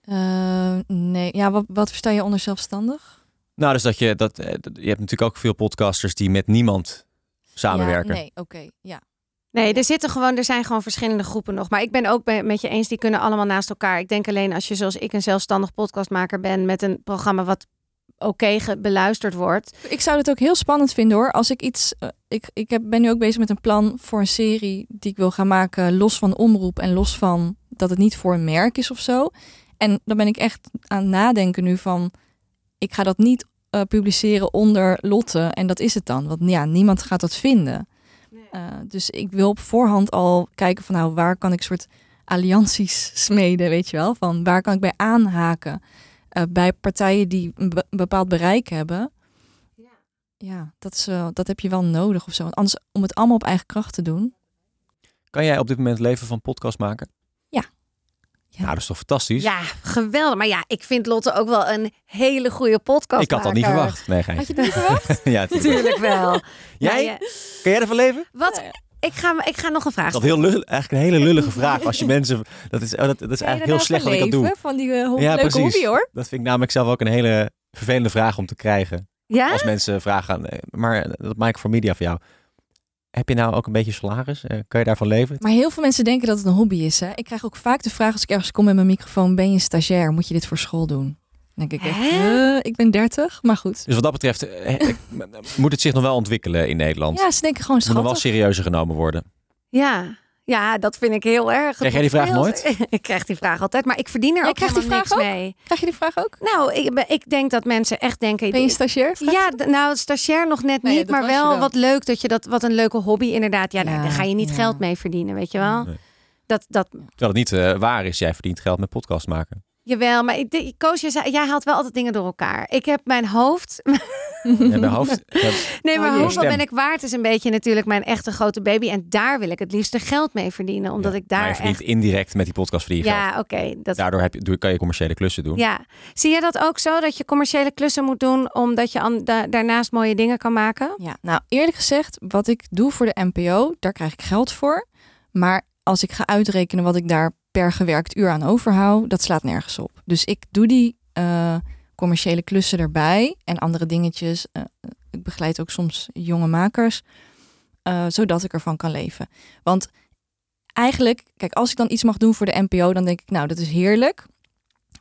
Uh, nee, ja, wat, wat versta je onder zelfstandig? Nou, dus dat je dat je hebt natuurlijk ook veel podcasters die met niemand samenwerken. Ja, nee, oké, ja. Nee, er zitten gewoon, er zijn gewoon verschillende groepen nog. Maar ik ben ook met je eens, die kunnen allemaal naast elkaar. Ik denk alleen als je zoals ik een zelfstandig podcastmaker ben met een programma wat oké okay beluisterd wordt. Ik zou het ook heel spannend vinden hoor. Als ik iets. Uh, ik ik heb, ben nu ook bezig met een plan voor een serie die ik wil gaan maken. Los van omroep en los van dat het niet voor een merk is of zo. En dan ben ik echt aan het nadenken nu van, ik ga dat niet uh, publiceren onder Lotte en dat is het dan. Want ja, niemand gaat dat vinden. Nee. Uh, dus ik wil op voorhand al kijken van nou, waar kan ik soort allianties smeden, weet je wel? Van waar kan ik bij aanhaken uh, bij partijen die een, be bepaald bereik hebben. ja, dat, is, eh, dat heb je wel nodig of zo. Want anders, om het allemaal op eigen kracht te doen. Kan jij op dit moment leven van podcast maken? Ja. Ja. Nou, dat is toch fantastisch? Ja, geweldig. Maar ja, ik vind Lotte ook wel een hele goede podcast. Ik had dat niet verwacht. Nee, geen. Had je het niet verwacht? ja, tuurlijk. Natuurlijk wel. Jij? Nou ja, Kan jij ervan leven? wat? Ik ga, ik ga nog een vraag Dat stellen. is heel lul, eigenlijk een hele lullige vraag. Als je mensen. Dat is, oh, dat, dat is eigenlijk heel slecht wat ik dat doe. Van die eh, Ja, leuke precies. hobby hoor. Dat vind ik namelijk zelf ook een hele vervelende vraag om te krijgen. Ja? Als mensen vragen, aan, maar dat maak ik voor media voor jou. Heb je nou ook een beetje salaris? Eh, kan je daarvan leven? Maar heel veel mensen denken dat het een hobby is. Hè? Ik krijg ook vaak de vraag als ik ergens kom met mijn microfoon: ben je stagiair? Moet je dit voor school doen? Denk ik echt, eh, ik ben 30, maar goed. Dus wat dat betreft eh, eh, moet het zich nog wel ontwikkelen in Nederland. Ja, ze denken gewoon moet nog wel schattig. serieuzer genomen worden. Ja. Ja, dat vind ik heel erg. Krijg jij die vraag nooit? ik krijg die vraag altijd, maar ik verdien er ook krijgt die helemaal vraag niks ook? mee. Krijg je die vraag ook? Nou, ik, ik denk dat mensen echt denken... Ben je stagiair? Vraag Ja, nou, stagiair nog net Nee, niet, maar wel, wel. wat leuk dat je dat, wat een leuke hobby inderdaad. Ja, nou, Ja, daar ga je niet ja. geld mee verdienen, weet je wel? Nee. Dat, dat, Terwijl het niet waar is. Jij verdient geld met podcast maken. Jawel, maar ik, de- Koos, jij, zei- jij haalt wel altijd dingen door elkaar. Ik heb mijn hoofd, En mijn hoofd. ja, nee, mijn Oh, je stem. ben ik waard, is een beetje natuurlijk mijn echte grote baby. En daar wil ik het liefste geld mee verdienen, omdat ja. ik daar maar je verdient echt... indirect met die podcast verdien je geld. Ja, oké. dat Daardoor heb je, doe- kan je commerciële klussen doen. Ja, zie jij dat ook zo dat je commerciële klussen moet doen omdat je an- da- daarnaast mooie dingen kan maken? Ja, nou eerlijk gezegd, wat ik doe voor de NPO, daar krijg ik geld voor. Maar als ik ga uitrekenen wat ik daar per gewerkt uur aan overhoud, dat slaat nergens op. Dus ik doe die eh, commerciële klussen erbij en andere dingetjes. Eh, ik begeleid ook soms jonge makers, eh, zodat ik ervan kan leven. Want eigenlijk, kijk, als ik dan iets mag doen voor de NPO, dan denk ik, nou, dat is heerlijk.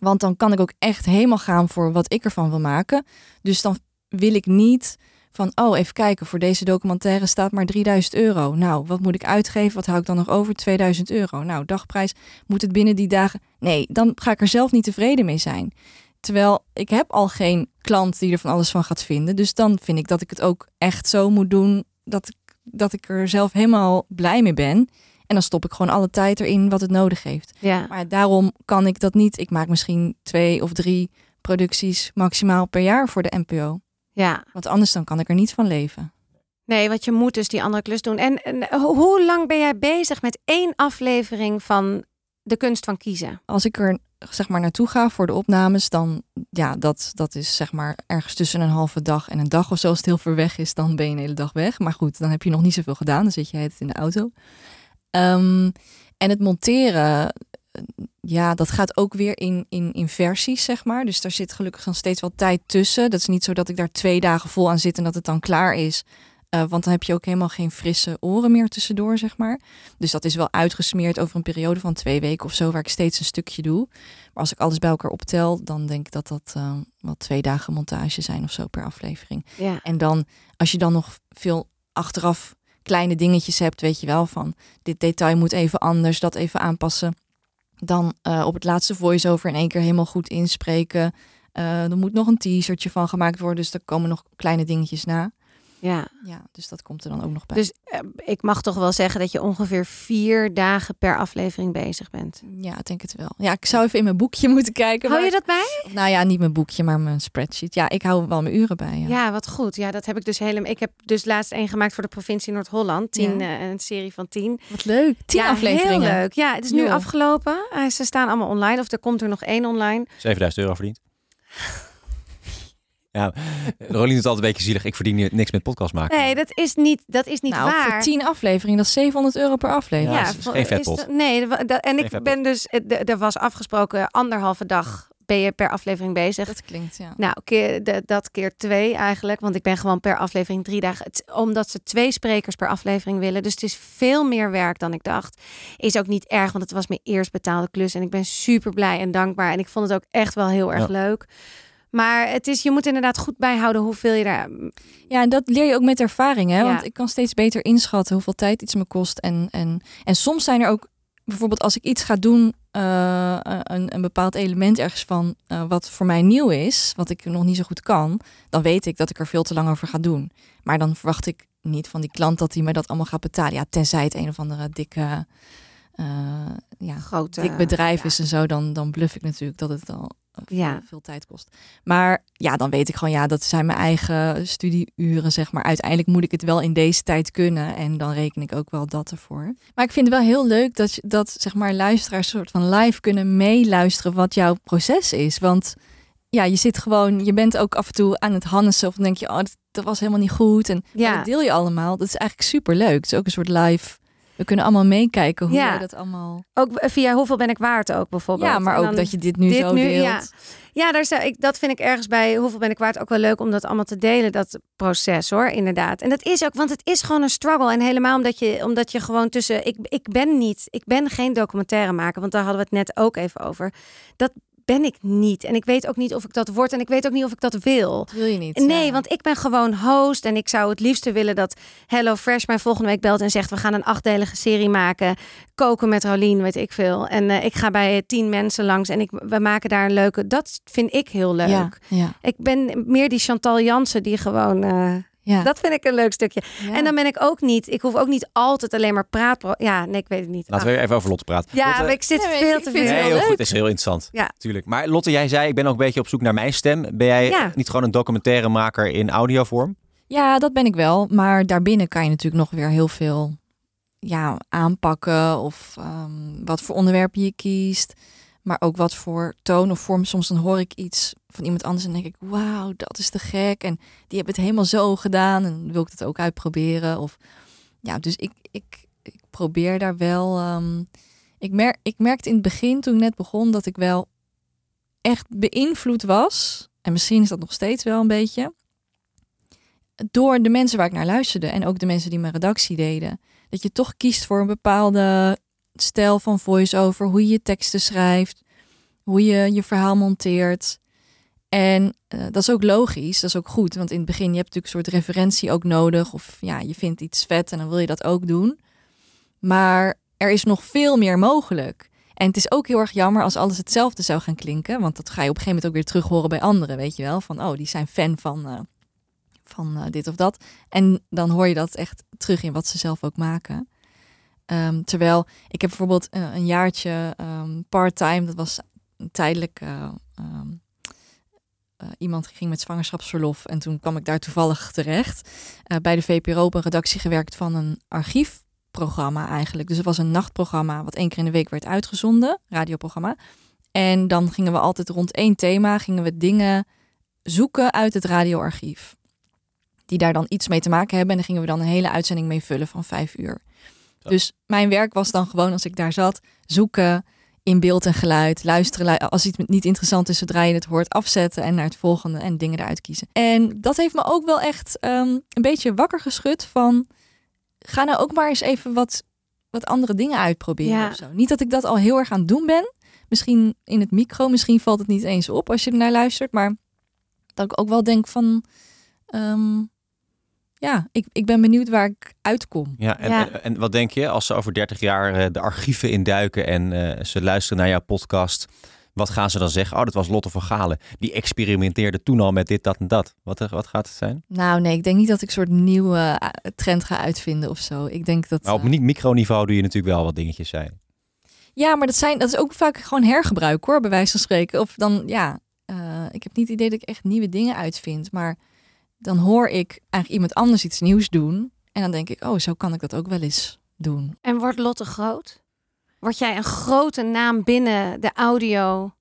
Want dan kan ik ook echt helemaal gaan voor wat ik ervan wil maken. Dus dan wil ik niet van, oh, even kijken, voor deze documentaire staat maar 3000 euro. Nou, wat moet ik uitgeven? Wat hou ik dan nog over? 2000 euro. Nou, dagprijs, moet het binnen die dagen? Nee, dan ga ik er zelf niet tevreden mee zijn. Terwijl ik heb al geen klant die er van alles van gaat vinden. Dus dan vind ik dat ik het ook echt zo moet doen dat ik, dat ik er zelf helemaal blij mee ben. En dan stop ik gewoon alle tijd erin wat het nodig heeft. Ja. Maar daarom kan ik dat niet. Ik maak misschien twee of drie producties maximaal per jaar voor de NPO. Ja. Want anders dan kan ik er niet van leven. Nee, want je moet dus die andere klus doen. En, en ho- hoe lang ben jij bezig met één aflevering van De Kunst van Kiezen? Als ik er zeg maar naartoe ga voor de opnames, dan ja, dat, dat is zeg maar ergens tussen een halve dag en een dag of zo. Als het heel ver weg is, dan ben je een hele dag weg. Maar goed, dan heb je nog niet zoveel gedaan. Dan zit je het in de auto. Ehm, en het monteren, eh, ja, dat gaat ook weer in, in, in versies, zeg maar. Dus daar zit gelukkig dan steeds wel tijd tussen. Dat is niet zo dat ik daar twee dagen vol aan zit en dat het dan klaar is. Eh, want dan heb je ook helemaal geen frisse oren meer tussendoor, zeg maar. Dus dat is wel uitgesmeerd over een periode van twee weken of zo, waar ik steeds een stukje doe. Maar als ik alles bij elkaar optel, dan denk ik dat dat eh, wel twee dagen montage zijn of zo per aflevering. Ja. En dan, als je dan nog veel achteraf kleine dingetjes hebt, weet je wel, van dit detail moet even anders, dat even aanpassen. Dan eh, op het laatste voice-over in één keer helemaal goed inspreken. Eh, er moet nog een teasertje van gemaakt worden, dus er komen nog kleine dingetjes na. Ja. Ja, dus dat komt er dan ook nog bij. Dus eh, ik mag toch wel zeggen dat je ongeveer vier dagen per aflevering bezig bent. ja, ik denk het wel. Ja, ik zou even in mijn boekje moeten kijken. Hou maar- je dat bij? Nou ja, niet mijn boekje, maar mijn spreadsheet. Ja, ik hou wel mijn uren bij. Ja. Ja, wat goed. Ja, dat heb ik dus helemaal. Ik heb dus laatst één gemaakt voor de provincie Noord-Holland. Tien, Ja. eh, een serie van tien. Wat leuk. Tien ja, afleveringen. Heel leuk. Ja, het is nu afgelopen. Eh, ze staan allemaal online. Of er komt er nog één online. 7000 euro verdiend. Ja, Rolien doet altijd een beetje zielig. Ik verdien niks met podcast maken. Nee, dat is niet, dat is niet nou, waar. voor tien afleveringen, dat is 700 euro per aflevering. Ja, is- is geen vetpot. dat- nee, dat- en ik ben dus, eh, er was afgesproken anderhalve dag ben je per aflevering bezig. Dat klinkt, ja. Nou, keer, de- dat keer twee eigenlijk. Want ik ben gewoon per aflevering drie dagen. Het- omdat ze twee sprekers per aflevering willen. Dus het is veel meer werk dan ik dacht. Is ook niet erg, want het was mijn eerst betaalde klus. En ik ben super blij en dankbaar. En ik vond het ook echt wel heel erg Ja. leuk. Maar het is, je moet inderdaad goed bijhouden hoeveel je daar. Ja, en dat leer je ook met ervaring, hè? Ja. Want ik kan steeds beter inschatten hoeveel tijd iets me kost. En, en, en soms zijn er ook, bijvoorbeeld als ik iets ga doen, eh, een, een bepaald element ergens van eh, wat voor mij nieuw is, wat ik nog niet zo goed kan, dan weet ik dat ik er veel te lang over ga doen. Maar dan verwacht ik niet van die klant dat hij me dat allemaal gaat betalen. Ja, tenzij het een of andere dikke, eh, ja, Grote, dik bedrijf ja. is en zo, dan, dan bluff ik natuurlijk dat het al Ja. veel tijd kost. Maar ja, dan weet ik gewoon, ja, dat zijn mijn eigen studieuren, zeg maar. Uiteindelijk moet ik het wel in deze tijd kunnen. En dan reken ik ook wel dat ervoor. Maar ik vind het wel heel leuk dat, je- dat zeg maar, luisteraars soort van live kunnen meeluisteren wat jouw proces is. Want ja, je zit gewoon, je bent ook af en toe aan het hannissen. Of dan denk je, oh, dat, dat was helemaal niet goed. En Ja. dat deel je allemaal. Dat is eigenlijk super leuk. Het is ook een soort live. We kunnen allemaal meekijken hoe Ja. jij dat allemaal. Ook via hoeveel ben ik waard ook bijvoorbeeld. Ja, maar ook dat je dit nu dit zo nu, deelt. ja. Ja, daar zou ik, dat vind ik ergens bij hoeveel ben ik waard ook wel leuk om dat allemaal te delen, dat proces hoor, inderdaad. En dat is ook, want het is gewoon een struggle. En helemaal omdat je, omdat je gewoon tussen, ik, ik ben niet, ik ben geen documentairemaker, want daar hadden we het net ook even over. Dat ben ik niet. En ik weet ook niet of ik dat word en ik weet ook niet of ik dat wil. Dat wil je niet. Nee, ja. want ik ben gewoon host en ik zou het liefste willen dat Hello Fresh mij volgende week belt en zegt we gaan een achtdelige serie maken, koken met Rolien, weet ik veel. En eh, ik ga bij tien mensen langs en ik, we maken daar een leuke. Dat vind ik heel leuk. Ja, ja, Ik ben meer die Chantal Jansen die gewoon. eh, ja. Dat vind ik een leuk stukje. Ja. En dan ben ik ook niet. Ik hoef ook niet altijd alleen maar praat. Ja, nee, ik weet het niet. Laten we weer even over Lotte praten. Ah. Ja, Lotte- maar ik zit Nee, veel ik te veel. Nee, heel leuk. goed. Het is heel interessant. Ja. Tuurlijk. Maar Lotte, jij zei, ik ben ook een beetje op zoek naar mijn stem. Ben jij Ja. niet gewoon een documentairemaker in audiovorm? Ja, dat ben ik wel. Maar daarbinnen kan je natuurlijk nog weer heel veel ja, aanpakken. Of ehm, wat voor onderwerp je kiest. Maar ook wat voor toon of vorm. Soms dan hoor ik iets van iemand anders en denk ik... Wauw, dat is te gek. En die hebben het helemaal zo gedaan. En wil ik het ook uitproberen. Of, ja, dus ik, ik, ik probeer daar wel... ehm, ik, merk, ik merkte in het begin, toen ik net begon... dat ik wel echt beïnvloed was. En misschien is dat nog steeds wel een beetje door de mensen waar ik naar luisterde en ook de mensen die mijn redactie deden, dat je toch kiest voor een bepaalde stijl van voice-over, hoe je je teksten schrijft, hoe je je verhaal monteert. En eh, dat is ook logisch, dat is ook goed, want in het begin je hebt natuurlijk een soort referentie ook nodig of ja, je vindt iets vet en dan wil je dat ook doen. Maar er is nog veel meer mogelijk. En het is ook heel erg jammer als alles hetzelfde zou gaan klinken, want dat ga je op een gegeven moment ook weer terug horen bij anderen, weet je wel, van oh, die zijn fan van eh, van eh, dit of dat. En dan hoor je dat echt terug in wat ze zelf ook maken. Ehm, terwijl ik heb bijvoorbeeld een jaartje ehm part-time, dat was tijdelijk. eh, iemand ging met zwangerschapsverlof en toen kwam ik daar toevallig terecht. Eh, bij de VPRO op een redactie gewerkt van een archiefprogramma eigenlijk. Dus het was een nachtprogramma wat één keer in de week werd uitgezonden, radioprogramma. En dan gingen we altijd rond één thema, gingen we dingen zoeken uit het radioarchief die daar dan iets mee te maken hebben. En daar gingen we dan een hele uitzending mee vullen van vijf uur. Dus mijn werk was dan gewoon als ik daar zat, zoeken in beeld en geluid, luisteren. lu- Als iets niet interessant is, zodra je het hoort, afzetten en naar het volgende en dingen eruit kiezen. En dat heeft me ook wel echt ehm, een beetje wakker geschud van, ga nou ook maar eens even wat, wat andere dingen uitproberen Ja. of zo. Niet dat ik dat al heel erg aan het doen ben. Misschien in het micro, misschien valt het niet eens op als je ernaar luistert, maar dat ik ook wel denk van, ehm, ja, ik, ik ben benieuwd waar ik uitkom. Ja, en, Ja. En, en wat denk je als ze over 30 jaar eh, de archieven induiken en eh, ze luisteren naar jouw podcast? Wat gaan ze dan zeggen? Oh, dat was Lotte van Galen. Die experimenteerde toen al met dit, dat en dat. Wat, eh, wat gaat het zijn? Nou, nee, ik denk niet dat ik een soort nieuwe eh, trend ga uitvinden of zo. Ik denk dat. Maar op eh, niet microniveau doe je natuurlijk wel wat dingetjes zijn. ja, maar dat, zijn, dat is ook vaak gewoon hergebruik hoor, bij wijze van spreken. Of dan, ja, eh, ik heb niet het idee dat ik echt nieuwe dingen uitvind. Maar dan hoor ik eigenlijk iemand anders iets nieuws doen. En dan denk ik, oh, zo kan ik dat ook wel eens doen. En wordt Lotte groot? Word jij een grote naam binnen de audio?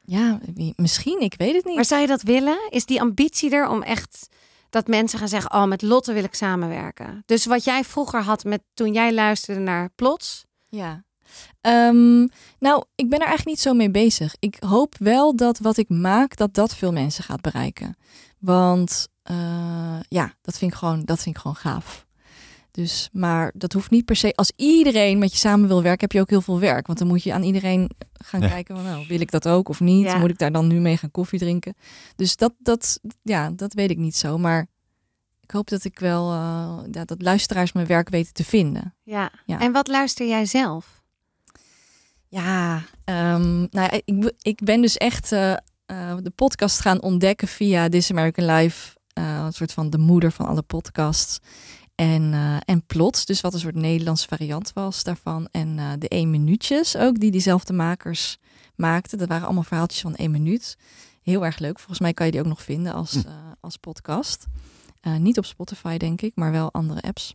Ja, misschien, ik weet het niet. Maar zou je dat willen? Is die ambitie er om echt dat mensen gaan zeggen: Oh, met Lotte wil ik samenwerken? Dus wat jij vroeger had met toen jij luisterde naar Plots. Ja. Ehm, nou, ik ben er eigenlijk niet zo mee bezig. Ik hoop wel dat wat ik maak, dat dat veel mensen gaat bereiken. Want eh, ja, dat vind, ik gewoon, dat vind ik gewoon gaaf. Dus, maar dat hoeft niet per se. Als iedereen met je samen wil werken, heb je ook heel veel werk. Want dan moet je aan iedereen gaan Ja. kijken: van, nou, wil ik dat ook of niet? Ja. Moet ik daar dan nu mee gaan koffie drinken? Dus dat, dat, ja, dat weet ik niet zo. Maar ik hoop dat ik wel eh, ja, dat luisteraars mijn werk weten te vinden. Ja. Ja. En wat luister jij zelf? Ja, ehm, nou ja, ik, ik ben dus echt eh, eh, de podcast gaan ontdekken via This American Life. eh, een soort van de moeder van alle podcasts. En, eh, en Plots, dus wat een soort Nederlandse variant was daarvan. En de 1 minuutjes ook, die diezelfde makers maakten. Dat waren allemaal verhaaltjes van één minuut. Heel erg leuk. Volgens mij kan je die ook nog vinden als, Hm. als podcast. Niet op Spotify, denk ik, maar wel andere apps.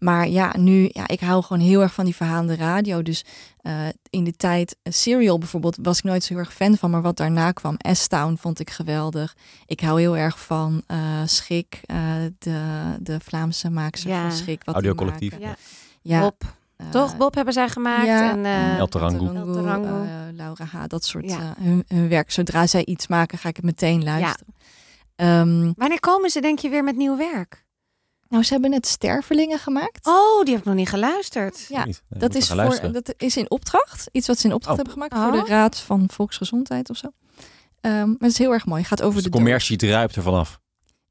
Maar ja, nu, ja, ik hou gewoon heel erg van die verhalende radio. Dus eh, in de tijd, eh, Serial bijvoorbeeld, was ik nooit zo heel erg fan van. Maar wat daarna kwam, S-Town vond ik geweldig. Ik hou heel erg van eh, Schik, eh, de, de Vlaamse maakster Ja. van Schik. Wat maken. Ja. Ja, Bob. Toch? Bob hebben zij gemaakt. ja. en, eh, El Tarango. El El Tarango. Laura H., dat soort Ja. hun, hun werk. Zodra zij iets maken, ga ik het meteen luisteren. Ehm, Wanneer komen ze denk je weer met nieuw werk? Nou, ze hebben net Stervelingen gemaakt. Oh, die heb ik nog niet geluisterd. Ja. Nee, dat is, voor, dat is in opdracht. Iets wat ze in opdracht Oh. hebben gemaakt Oh. voor de Raad van Volksgezondheid of zo. Ehm, maar het is heel erg mooi. Het gaat over Dus de de commercie druipt er vanaf. dood.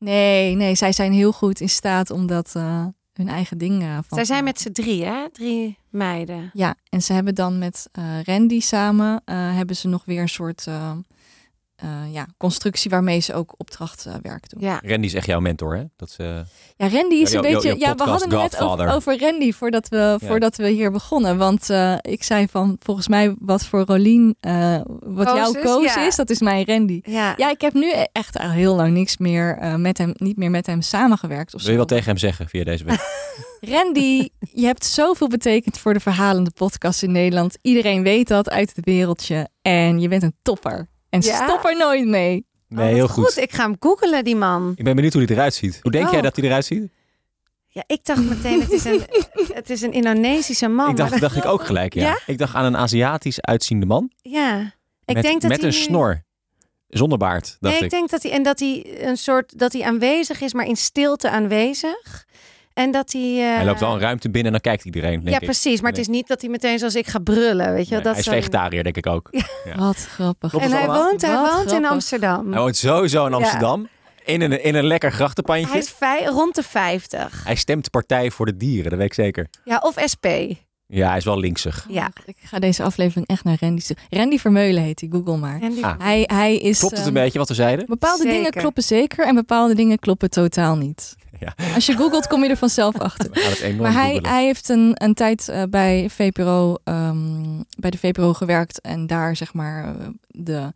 Nee, nee, zij zijn heel goed in staat om dat eh, hun eigen ding eh, van Zij zijn met z'n drie, hè? Drie meiden. Ja, en ze hebben dan met eh, Randy samen eh, hebben ze nog weer een soort eh, eh, ja, constructie waarmee ze ook opdrachtwerk doen. Ja. Randy is echt jouw mentor, hè? Dat eh, Ja, Randy is Ja, een beetje. ja, we hadden het net over, Randy voordat we, Ja. voordat we hier begonnen. Want eh, ik zei van volgens mij wat voor Rolien, eh, wat Koos jouw is, koos ja. is, dat is mijn Randy. Ja. Ja, ik heb nu echt al heel lang niks meer eh, met hem, niet meer met hem samengewerkt. Of wil je wat tegen hem zeggen via deze week? Randy, je hebt zoveel betekend voor de verhalende podcast in Nederland. Iedereen weet dat uit het wereldje. En je bent een topper. En Ja? stop er nooit mee. Nee, Oh, heel goed. Ik ga hem googelen, die man. Ik ben benieuwd hoe hij eruit ziet. Hoe denk Oh. jij dat hij eruit ziet? Ja, ik dacht meteen, het is een, het is een Indonesische man. ik dacht, maar- dacht ik ook gelijk, ja. Ja? Ik dacht aan een Aziatisch uitziende man. Ja. Ik met denk dat met hij een nu- snor. Zonder baard, dacht Nee, ik ik. denk dat hij en dat hij een soort dat hij aanwezig is, maar in stilte aanwezig. En dat hij. eh, Hij loopt wel een ruimte binnen en dan kijkt iedereen, denk Ja, ik. precies. Maar Nee. het is niet dat hij meteen zoals ik ga brullen, weet je. Nee, dat hij is vegetariër, denk ik ook. Ja. Wat grappig. Klopt En hij woont, hij Wat woont in. Amsterdam. Hij woont sowieso in Ja. Amsterdam. In, een, in een lekker grachtenpandje. Hij is vij- rond de 50. Hij stemt Partij voor de Dieren, dat weet ik zeker. Ja, of SP. Ja, hij is wel linksig. Ja. Ik ga deze aflevering echt naar Randy toe. Randy Vermeulen heet hij, google maar. Ah. Hij, hij is. Klopt het een ehm, beetje wat we zeiden? Bepaalde dingen kloppen zeker en bepaalde dingen kloppen totaal niet. Ja. Als je googelt, kom je er vanzelf achter. Maar hij, googelen. hij heeft een, een tijd eh, bij, VPRO, ehm, bij de VPRO gewerkt en daar zeg maar eh, de,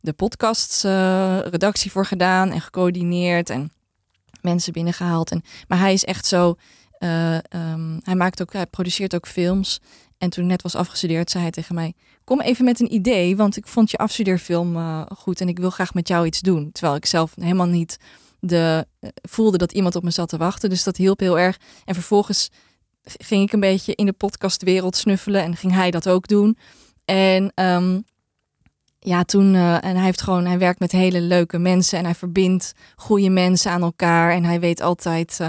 de podcasts eh, redactie voor gedaan en gecoördineerd en mensen binnengehaald. En, maar hij is echt zo, eh, ehm, hij maakt ook, hij produceert ook films. En toen ik net was afgestudeerd, zei hij tegen mij: Kom even met een idee, want ik vond je afstudeerfilm goed en ik wil graag met jou iets doen. Terwijl ik zelf helemaal niet de, eh, voelde dat iemand op me zat te wachten. Dus dat hielp heel erg. En vervolgens ging ik een beetje in de podcastwereld snuffelen en ging hij dat ook doen. En ehm, ja, toen, eh, en hij heeft gewoon, hij werkt met hele leuke mensen en hij verbindt goede mensen aan elkaar. En hij weet altijd, eh,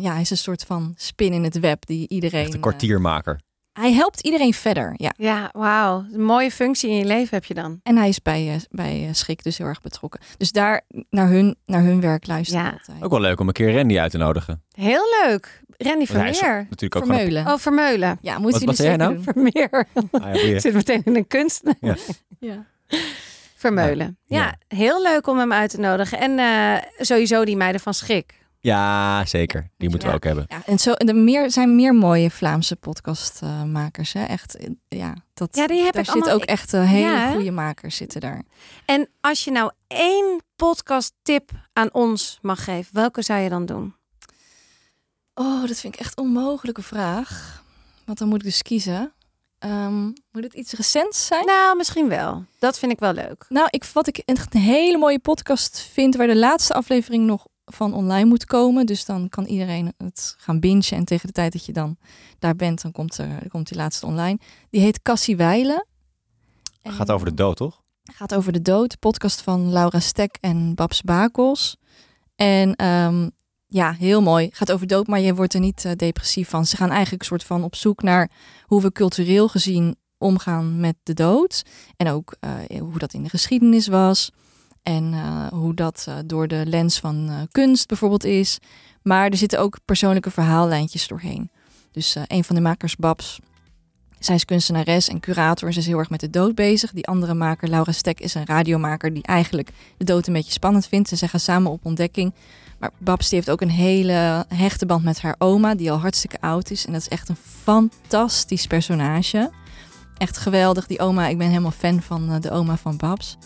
ja, hij is een soort van spin in het web die iedereen. Echt een kwartiermaker. Hij helpt iedereen verder, ja. Ja, wauw. Een mooie functie in je leven heb je dan. En hij is bij, eh, bij eh, Schik dus heel erg betrokken. Dus daar naar hun, naar hun werk luisteren Ja. altijd. Ook wel leuk om een keer Randy uit te nodigen. Heel leuk. Randy hij Vermeer. natuurlijk ook. Vermeulen. Oh, Vermeulen. Ja, moet Wat- jullie wat zei jij zeker nou? doen. Vermeer. Ah, ja. Zit meteen in een kunst. Ja. Vermeulen. Ja, Ja. heel leuk om hem uit te nodigen. En eh, sowieso die meiden van Schik. Ja, zeker. Die moeten we Ja. ook hebben. Ja, en zo, en er meer, zijn meer mooie Vlaamse podcastmakers. hè echt, eh, ja, dat, Ja, die heb daar ik zitten allemaal- ook echt eh, hele Ja, goede makers zitten daar. En als je nou één podcast tip aan ons mag geven, welke zou je dan doen? Oh, dat vind ik echt een onmogelijke vraag. Want dan moet ik dus kiezen. Ehm, moet het iets recents zijn? Nou, misschien wel. Dat vind ik wel leuk. Nou, ik, wat ik echt een hele mooie podcast vind, waar de laatste aflevering nog van online moet komen. Dus dan kan iedereen het gaan bingen. En tegen de tijd dat je dan daar bent, dan komt, er, komt die laatste online. Die heet Cassie Weilen. En- Gaat over de dood, toch? gaat over de dood. Podcast van Laura Stek en Babs Bakels. En ehm, ja, heel mooi. Gaat over dood, maar je wordt er niet eh, depressief van. Ze gaan eigenlijk een soort van op zoek naar hoe we cultureel gezien omgaan met de dood. En ook eh, hoe dat in de geschiedenis was. En eh, hoe dat eh, door de lens van eh, kunst bijvoorbeeld is. Maar er zitten ook persoonlijke verhaallijntjes doorheen. Dus een van de makers, Babs, Zij is kunstenares en curator en ze is heel erg met de dood bezig. Die andere maker, Laura Stek, is een radiomaker die eigenlijk de dood een beetje spannend vindt. En gaan samen op ontdekking. Maar Babs die heeft ook een hele hechte band met haar oma, die al hartstikke oud is. En dat is echt een fantastisch personage. Echt geweldig, die oma. Ik ben helemaal fan van de oma van Babs.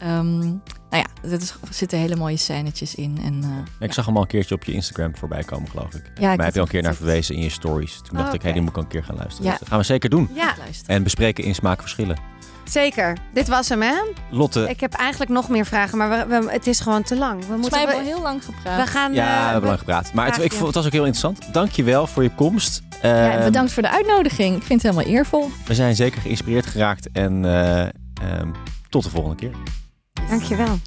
Ehm, nou ja, er zitten hele mooie scènetjes in. En, uh, ik ja. zag hem al een keertje op je Instagram voorbij komen, geloof ik. Ja, ik maar heb je al een keer naar verwezen in je stories. Toen dacht Oh, ik, hé, die moet ik al een keer gaan luisteren. Ja. Dus dat gaan we zeker doen. Ja, Luisteren. En bespreken in smaakverschillen. zeker. Dit was hem, hè? Lotte, Ik heb eigenlijk nog meer vragen, maar we, we- het is gewoon te lang. We Volgens moeten hebben we, heel lang gepraat. we gaan. ja, eh, we hebben we- lang gepraat. Maar het, ik vond, het was ook heel interessant. Dank je wel voor je komst. ja, Ehm, bedankt voor de uitnodiging. Ik vind het helemaal eervol. We zijn zeker geïnspireerd geraakt. En eh, ehm, tot de volgende keer. Dankjewel.